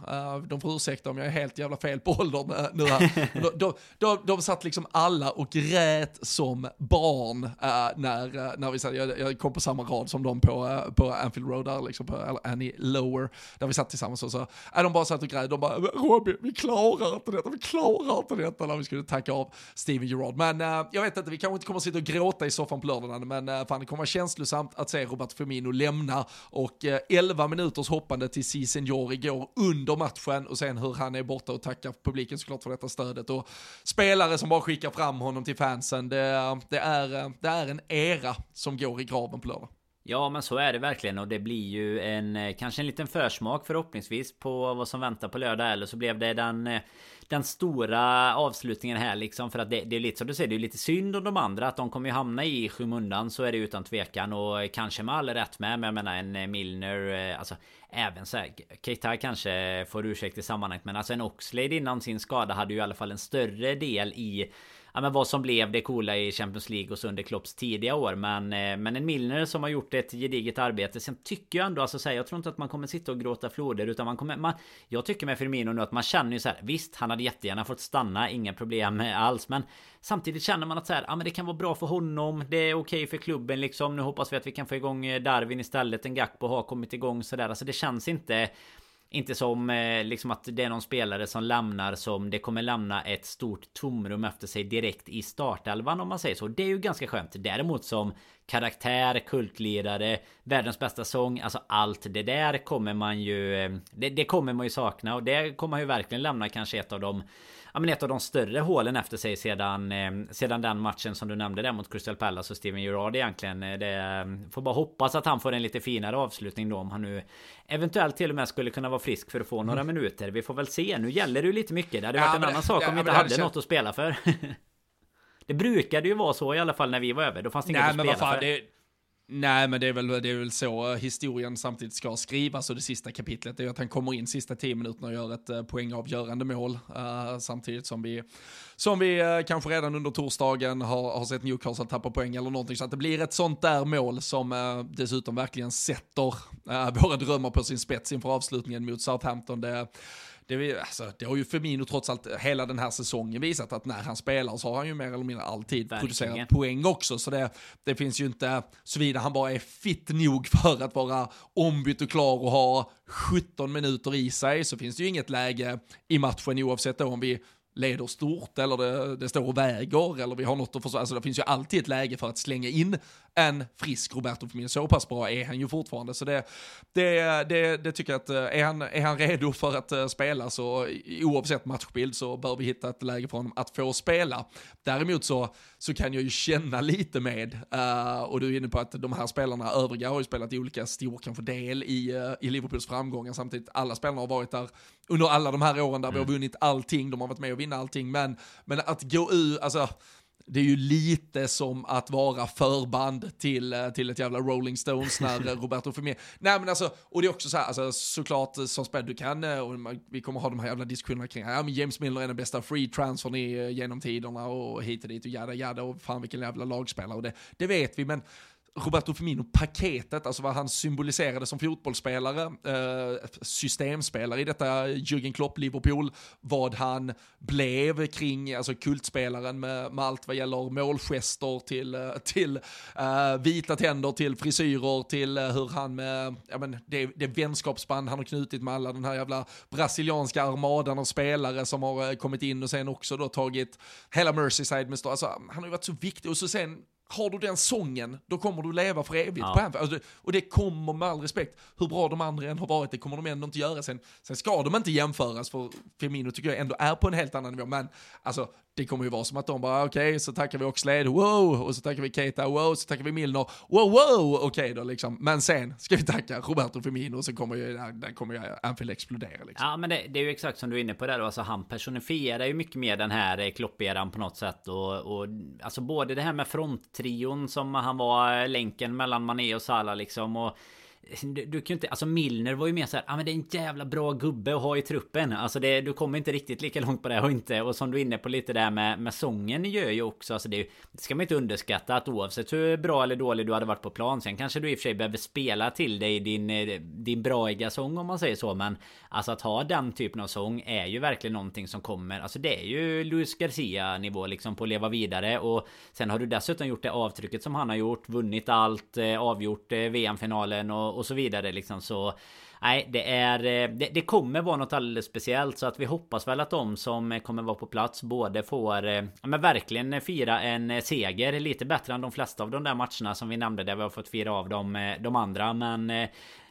de får ursäkta om jag är helt jävla fel på åldern nu här. de, de, de, de satt liksom alla och grät som barn när, när vi satt, jag, jag kom på samma rad som de på, på Anfield Road där, liksom på, Annie Lower, där vi satt tillsammans och så, de bara satt och grät, de bara Robin, vi klarar inte detta, vi klarar inte detta när vi skulle tacka av Steven Gerrard. Men jag vet inte, vi kanske inte kommer att sitta och gråta i soffan på lördagen, men fan det kommer vara känslosamt att se Robert Firmino lämna och eh, 11 minuters hoppande till C. Senior igår under matchen och sen hur han är borta och tackar publiken såklart för detta stödet och spelare som bara skickar fram honom till fansen. Det, det, är, det är en era som går i graven på lördag. Ja men så är det verkligen och det blir ju en eh, kanske en liten försmak förhoppningsvis på vad som väntar på lördag eller så blev det den eh, den stora avslutningen här liksom för att det, det är lite som du säger det är lite synd om de andra att de kommer ju hamna i skymundan så är det utan tvekan och kanske med all rätt med men jag menar en eh, Milner eh, alltså även så här Keita kanske får ursäkt i sammanhanget men alltså en Oxlade innan sin skada hade ju i alla fall en större del i ja, men vad som blev det coola i Champions League och så under Klopps tidiga år. Men, eh, men en Milner som har gjort ett gediget arbete. Sen tycker jag ändå, alltså här, jag tror inte att man kommer sitta och gråta floder. Utan man kommer, man, jag tycker med Firmino nu att man känner ju så här. Visst, han hade jättegärna fått stanna, inga problem alls. Men samtidigt känner man att så här, ja men det kan vara bra för honom. Det är okej för klubben liksom. Nu hoppas vi att vi kan få igång eh, Darwin istället. En Gakpo har kommit igång sådär. Alltså det känns inte inte som eh, liksom att det är någon spelare som lämnar som det kommer lämna ett stort tomrum efter sig direkt i startelvan om man säger så. Det är ju ganska skönt. Däremot som karaktär, kultledare, världens bästa sång, alltså allt det där kommer man ju... Eh, det, det kommer man ju sakna och det kommer man ju verkligen lämna kanske ett av de ja, men ett av de större hålen efter sig sedan, eh, sedan den matchen som du nämnde där mot Crystal Palace och Steven Gerrard egentligen. Eh, det, eh, får bara hoppas att han får en lite finare avslutning då om han nu eventuellt till och med skulle kunna vara frisk för att få några mm. minuter. Vi får väl se. Nu gäller det ju lite mycket. Det hade ja, varit en annan det, sak om vi inte hade något att spela för. det brukade ju vara så i alla fall när vi var över. Då fanns det inget Nej, att spela för. Det Nej, men det är, väl, det är väl så eh, historien samtidigt ska skrivas och det sista kapitlet är att han kommer in sista tio minuterna och gör ett uh, poängavgörande mål. Uh, samtidigt som vi, som vi uh, kanske redan under torsdagen har, har sett Newcastle tappa poäng eller någonting. Så att det blir ett sånt där mål som uh, dessutom verkligen sätter våra drömmar på sin spets inför avslutningen mot Southampton. Det, det, alltså, det har ju Firmino trots allt hela den här säsongen visat att när han spelar så har han ju mer eller mindre alltid Verkligen. producerat poäng också. Så det, det finns ju inte, såvida han bara är fit nog för att vara ombytt och klar och ha 17 minuter i sig så finns det ju inget läge i matchen oavsett då om vi leder stort eller det, det står och väger eller vi har något att försvara. Alltså det finns ju alltid ett läge för att slänga in en frisk Roberto Firmino. Så pass bra är han ju fortfarande. Så det, det, det, det tycker jag att eh, är han, är han redo för att eh, spela så oavsett matchbild så bör vi hitta ett läge för honom att få spela. Däremot så, så kan jag ju känna lite med, uh, och du är inne på att de här spelarna, övriga har ju spelat i olika stor kanske del i, uh, i Liverpools framgångar samtidigt. Alla spelarna har varit där under alla de här åren där mm. vi har vunnit allting, de har varit med och vinna allting, men, men att gå ur, alltså det är ju lite som att vara förband till, eh, till ett jävla Rolling Stones när eh, Roberto Firmino... Nej men alltså, och det är också så här, alltså, såklart eh, som spelare du kan, och vi kommer ha de här jävla diskussionerna kring, ja men James Miller är den bästa free transfern i, genom tiderna och hit och dit och jada jada och fan vilken jävla lagspelare och det, det vet vi men Roberto Firmino-paketet, alltså vad han symboliserade som fotbollsspelare, eh, systemspelare i detta Jürgen Klopp-Liverpool, vad han blev kring, alltså kultspelaren med, med allt vad gäller målgester till, eh, till eh, vita tänder, till frisyrer, till eh, hur han med, ja men det, det vänskapsband han har knutit med alla den här jävla brasilianska armadan av spelare som har eh, kommit in och sen också då tagit hela Merseyside med, alltså han har ju varit så viktig. Och så sen har du den sången, då kommer du leva för evigt ja. på Anfield. Alltså, och det kommer med all respekt, hur bra de andra än har varit, det kommer de ändå inte göra. Sen, sen ska de inte jämföras, för Firmino tycker jag ändå är på en helt annan nivå. Men alltså, det kommer ju vara som att de bara, okej, okay, så tackar vi Oxlade, wow, och så tackar vi Keita, wow, så tackar vi Milner, wow, wow, okej okay då liksom. Men sen ska vi tacka Roberto Firmino, och så kommer ju, där, kommer ju Anfield explodera liksom. Ja, men det, det, är ju exakt som du är inne på där då, alltså han personifierar ju mycket mer den här eh, klopperan på något sätt. Och, och alltså både det här med fronttrion som han var eh, länken mellan Mané och Salah liksom, och du, du kan ju inte, alltså Milner var ju mer så här, ja ah, men det är en jävla bra gubbe att ha i truppen. Alltså det, du kommer inte riktigt lika långt på det och inte. Och som du är inne på lite där med, med sången gör ju också, alltså det, det ska man inte underskatta att oavsett hur bra eller dålig du hade varit på plan. Sen kanske du i och för sig behöver spela till dig din, eh, din braiga sång om man säger så. Men alltså att ha den typen av sång är ju verkligen någonting som kommer. Alltså det är ju Luis Garcia nivå liksom på att leva vidare. Och sen har du dessutom gjort det avtrycket som han har gjort. Vunnit allt, eh, avgjort eh, VM-finalen och, och så vidare liksom. Så Nej, det är... Eh, det, det, kommer vara något alldeles speciellt så att vi hoppas väl att de som kommer vara på plats både får... Eh, ja men verkligen fira en seger lite bättre än de flesta av de där matcherna som vi nämnde där vi har fått fira av de, eh, de andra men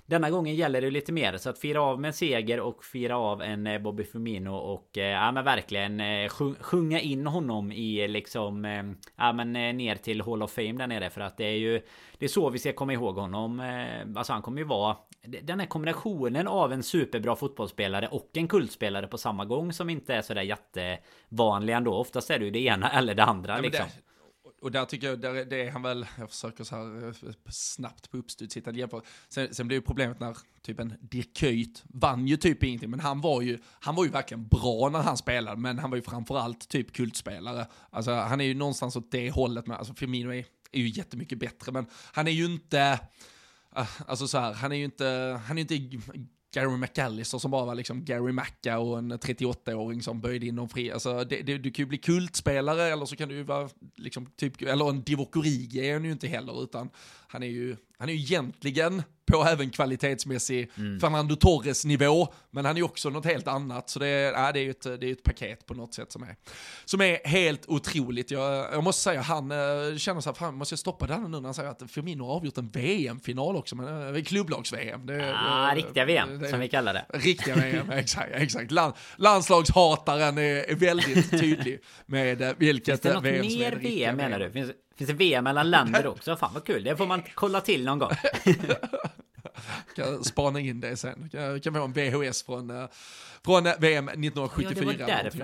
denna gången gäller det lite mer så att fira av med en seger och fira av en eh, Bobby Firmino och eh, ja men verkligen eh, sjunga in honom i liksom ja men ner till Hall of Fame där nere för att det är ju det är så vi ska komma ihåg honom. Alltså han kommer ju vara den här kombinationen av en superbra fotbollsspelare och en kultspelare på samma gång som inte är sådär jättevanlig ändå. Oftast är det ju det ena eller det andra ja, liksom. Det, och där tycker jag, där, det är han väl, jag försöker så här eh, snabbt på uppstuds hitta jämför. Sen, sen blev ju problemet när typ en Dirk vann ju typ ingenting, men han var ju, han var ju verkligen bra när han spelade, men han var ju framförallt typ kultspelare. Alltså han är ju någonstans åt det hållet med, alltså Firmino är, är ju jättemycket bättre, men han är ju inte, eh, alltså så här, han är ju inte, han är ju inte Gary McAllister som bara var liksom Gary Macca och en 38-åring som böjde in dem fri. Alltså, det, det, du kan ju bli kultspelare eller så kan du ju vara liksom typ, eller en Divock Origi är han ju inte heller utan han är ju, han är ju egentligen på även kvalitetsmässig mm. Fernando Torres-nivå, men han är också något helt annat. Så det är, ja, det är ju ett, det är ett paket på något sätt som är, som är helt otroligt. Jag, jag måste säga, han äh, känner så här, fan måste jag stoppa det nu när han säger att Firmino har avgjort en VM-final också, men äh, klubblags-VM. Ja, äh, riktiga VM, det, som vi kallar det. Riktiga VM, exakt. exakt. Land, landslagshataren är, är väldigt tydlig med vilket Finns det något mer VM menar du? Finns, Finns det VM mellan länder också? Fan vad kul, det får man kolla till någon gång. kan spana in det sen. Kan, kan få en VHS från, uh, från VM 1974. Ja, det var därför,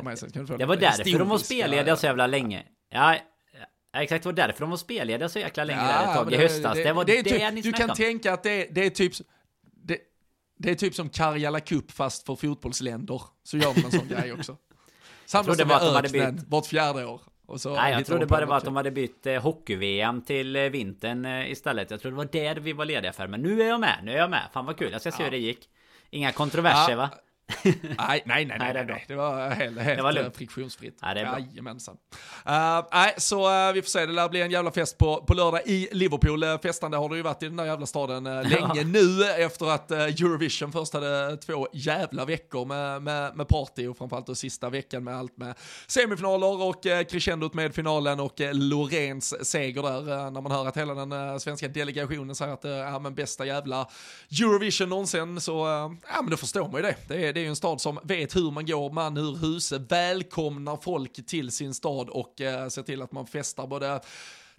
det var därför de var spellediga så jävla länge. Ja, exakt, det var därför de var spellediga så jäkla länge ja, där ett tag i höstas. Det, det var det, det, det typ, Du kan tänka att det, det är typ det, det är typ som Karjala Cup fast för fotbollsländer. Så gör man en sån grej också. Samma som med öknen, vart fjärde år. Nej, jag trodde bara det var att de hade bytt eh, hockey-VM till eh, vintern eh, istället. Jag trodde det var det vi var lediga för. Men nu är jag med, nu är jag med. Fan vad kul, jag ska se ja. hur det gick. Inga kontroverser ja. va? nej, nej, nej, nej, nej, det var helt, helt det var lugnt. friktionsfritt. Ja, det är bra. Jajamensan. Uh, nej, så uh, vi får se, det lär bli en jävla fest på, på lördag i Liverpool. Uh, festande har det ju varit i den där jävla staden uh, länge nu efter att uh, Eurovision först hade två jävla veckor med, med, med party och framförallt då sista veckan med allt med semifinaler och uh, crescendot med finalen och uh, Lorens seger där. när man hör att hela den svenska delegationen säger att är men bästa jävla Eurovision någonsin så, ja men då förstår man ju det. Det det är ju en stad som vet hur man går man ur huset, välkomnar folk till sin stad och eh, ser till att man festar både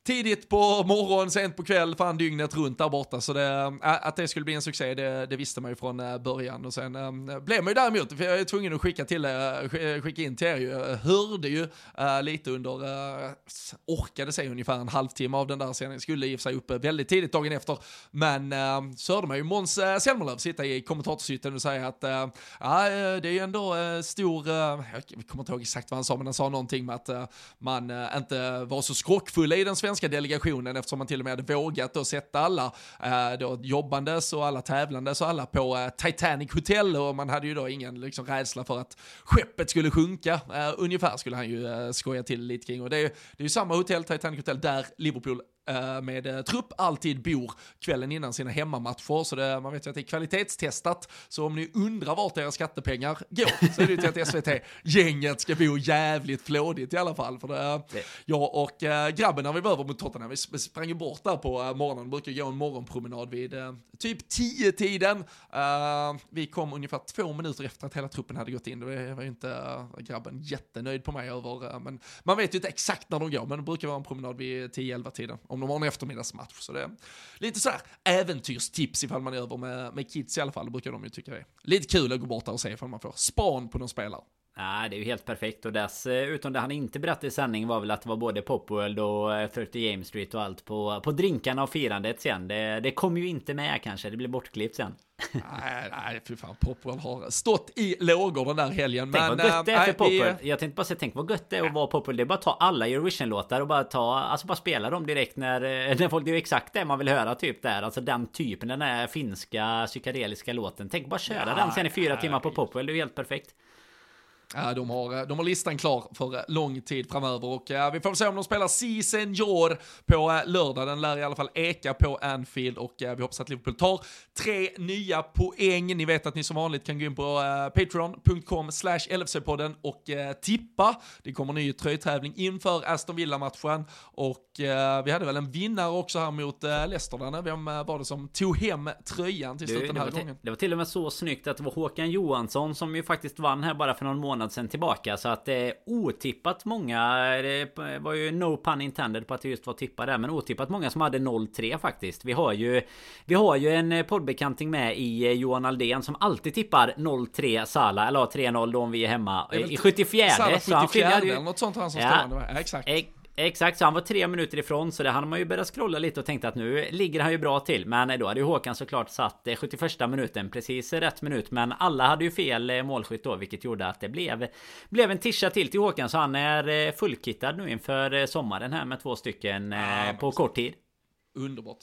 tidigt på morgon, sent på kväll, fan dygnet runt där borta. Så det, äh, att det skulle bli en succé, det, det visste man ju från äh, början. Och sen äh, blev man ju däremot, för jag är tvungen att skicka, till, äh, skicka in till er, ju, hörde ju lite under, orkade se ungefär en halvtimme av den där sändningen, skulle i och för sig upp väldigt tidigt dagen efter, men ähm, så hörde man ju Måns äh, Zelmerlöw sitta i kommentatorshytten och säga att ja, det är ju ändå stor, jag kommer inte ihåg exakt vad han sa, men han sa någonting med att man inte var så skrockfulla i den svenska svenska delegationen eftersom man till och med hade vågat då sätta alla eh, då jobbandes och alla tävlandes och alla på eh, Titanic Hotel och man hade ju då ingen liksom, rädsla för att skeppet skulle sjunka. Eh, ungefär skulle han ju eh, skoja till lite kring och det är, det är ju samma hotell, Titanic Hotel, där Liverpool med eh, trupp alltid bor kvällen innan sina hemmamatcher. Så det, man vet ju att det är kvalitetstestat. Så om ni undrar vart era skattepengar går så är det ju till att SVT-gänget ska bo jävligt flådigt i alla fall. För det, jag och äh, grabben när vi var över mot Tottenham, vi sprang ju bort där på morgonen, brukar gå en morgonpromenad vid typ tio tiden. Uh, vi kom ungefär två minuter efter att hela truppen hade gått in. Det var ju inte grabben jättenöjd på mig över, men man vet ju inte exakt när de går, men det brukar vara en promenad vid 10-11 tiden om de har en eftermiddagsmatch. Så det är lite sådär äventyrstips ifall man är över med, med kids i alla fall. Det brukar de ju tycka är lite kul att gå bort där och se ifall man får span på någon spelare. Ja, det är ju helt perfekt och dessutom det han inte berättade i sändning var väl att det var både Popworld och 30 James Street och allt på, på drinkarna och firandet sen. Det, det kom ju inte med kanske, det blir bortklippt sen. nej, nej, fy fan. Popworld har stått i lågor den där helgen. Tänk men, vad gött det är för Popworld. Vi... Jag tänkte bara säga, tänk vad gött det är att vara Popworld. Det är bara att ta alla Eurovision-låtar och bara ta, alltså bara spela dem direkt när, när folk, det är exakt det man vill höra typ där. Alltså den typen, den där finska psykedeliska låten. Tänk bara köra ja, den sen i fyra timmar på Popworld, det är ju helt perfekt. De har, de har listan klar för lång tid framöver och vi får se om de spelar Si Senor på lördag. Den lär i alla fall eka på Anfield och vi hoppas att Liverpool tar tre nya poäng. Ni vet att ni som vanligt kan gå in på patreon.com slash LFC-podden och tippa. Det kommer ny tröjtävling inför Aston Villa-matchen och vi hade väl en vinnare också här mot Leicester. Där. Vem var det som tog hem tröjan till slut den här gången? Det var till och med så snyggt att det var Håkan Johansson som ju faktiskt vann här bara för någon månad månad sedan tillbaka. Så att det är otippat många. Det var ju no pun intended på att det just var tippade där. Men otippat många som hade 0-3 faktiskt. Vi har ju Vi har ju en poddbekanting med i eh, Johan Aldén som alltid tippar 0-3 Sala. Eller 3-0 då om vi är hemma. I 74. Sala 74 eller något sånt han som ja, stående. Ja, exakt. Exakt, så han var tre minuter ifrån så det hade man ju börjat scrolla lite och tänkte att nu ligger han ju bra till. Men då hade ju Håkan såklart satt 71 eh, minuten precis rätt minut. Men alla hade ju fel eh, målskytt då vilket gjorde att det blev, blev en tischa till till Håkan. Så han är eh, fullkittad nu inför sommaren här med två stycken ja, på kort tid. Underbart.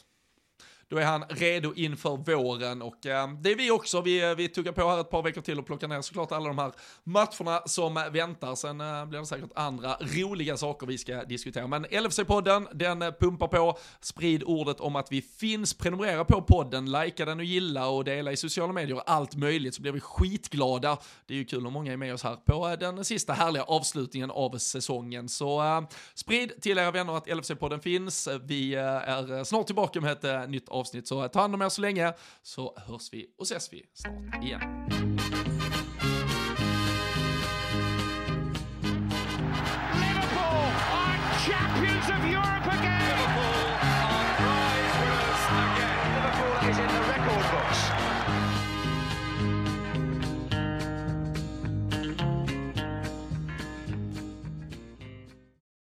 Då är han redo inför våren och eh, det är vi också. Vi, eh, vi tuggar på här ett par veckor till och plockar ner såklart alla de här matcherna som väntar. Sen eh, blir det säkert andra roliga saker vi ska diskutera. Men LFC-podden, den eh, pumpar på. Sprid ordet om att vi finns. Prenumerera på podden, likea den och gilla och dela i sociala medier. och Allt möjligt så blir vi skitglada. Det är ju kul om många är med oss här på eh, den sista härliga avslutningen av säsongen. Så eh, sprid till era vänner att LFC-podden finns. Vi är snart tillbaka med ett nytt avsnitt. Så ta hand om er så länge, så hörs vi och ses vi snart igen. Liverpool are champions of Europe!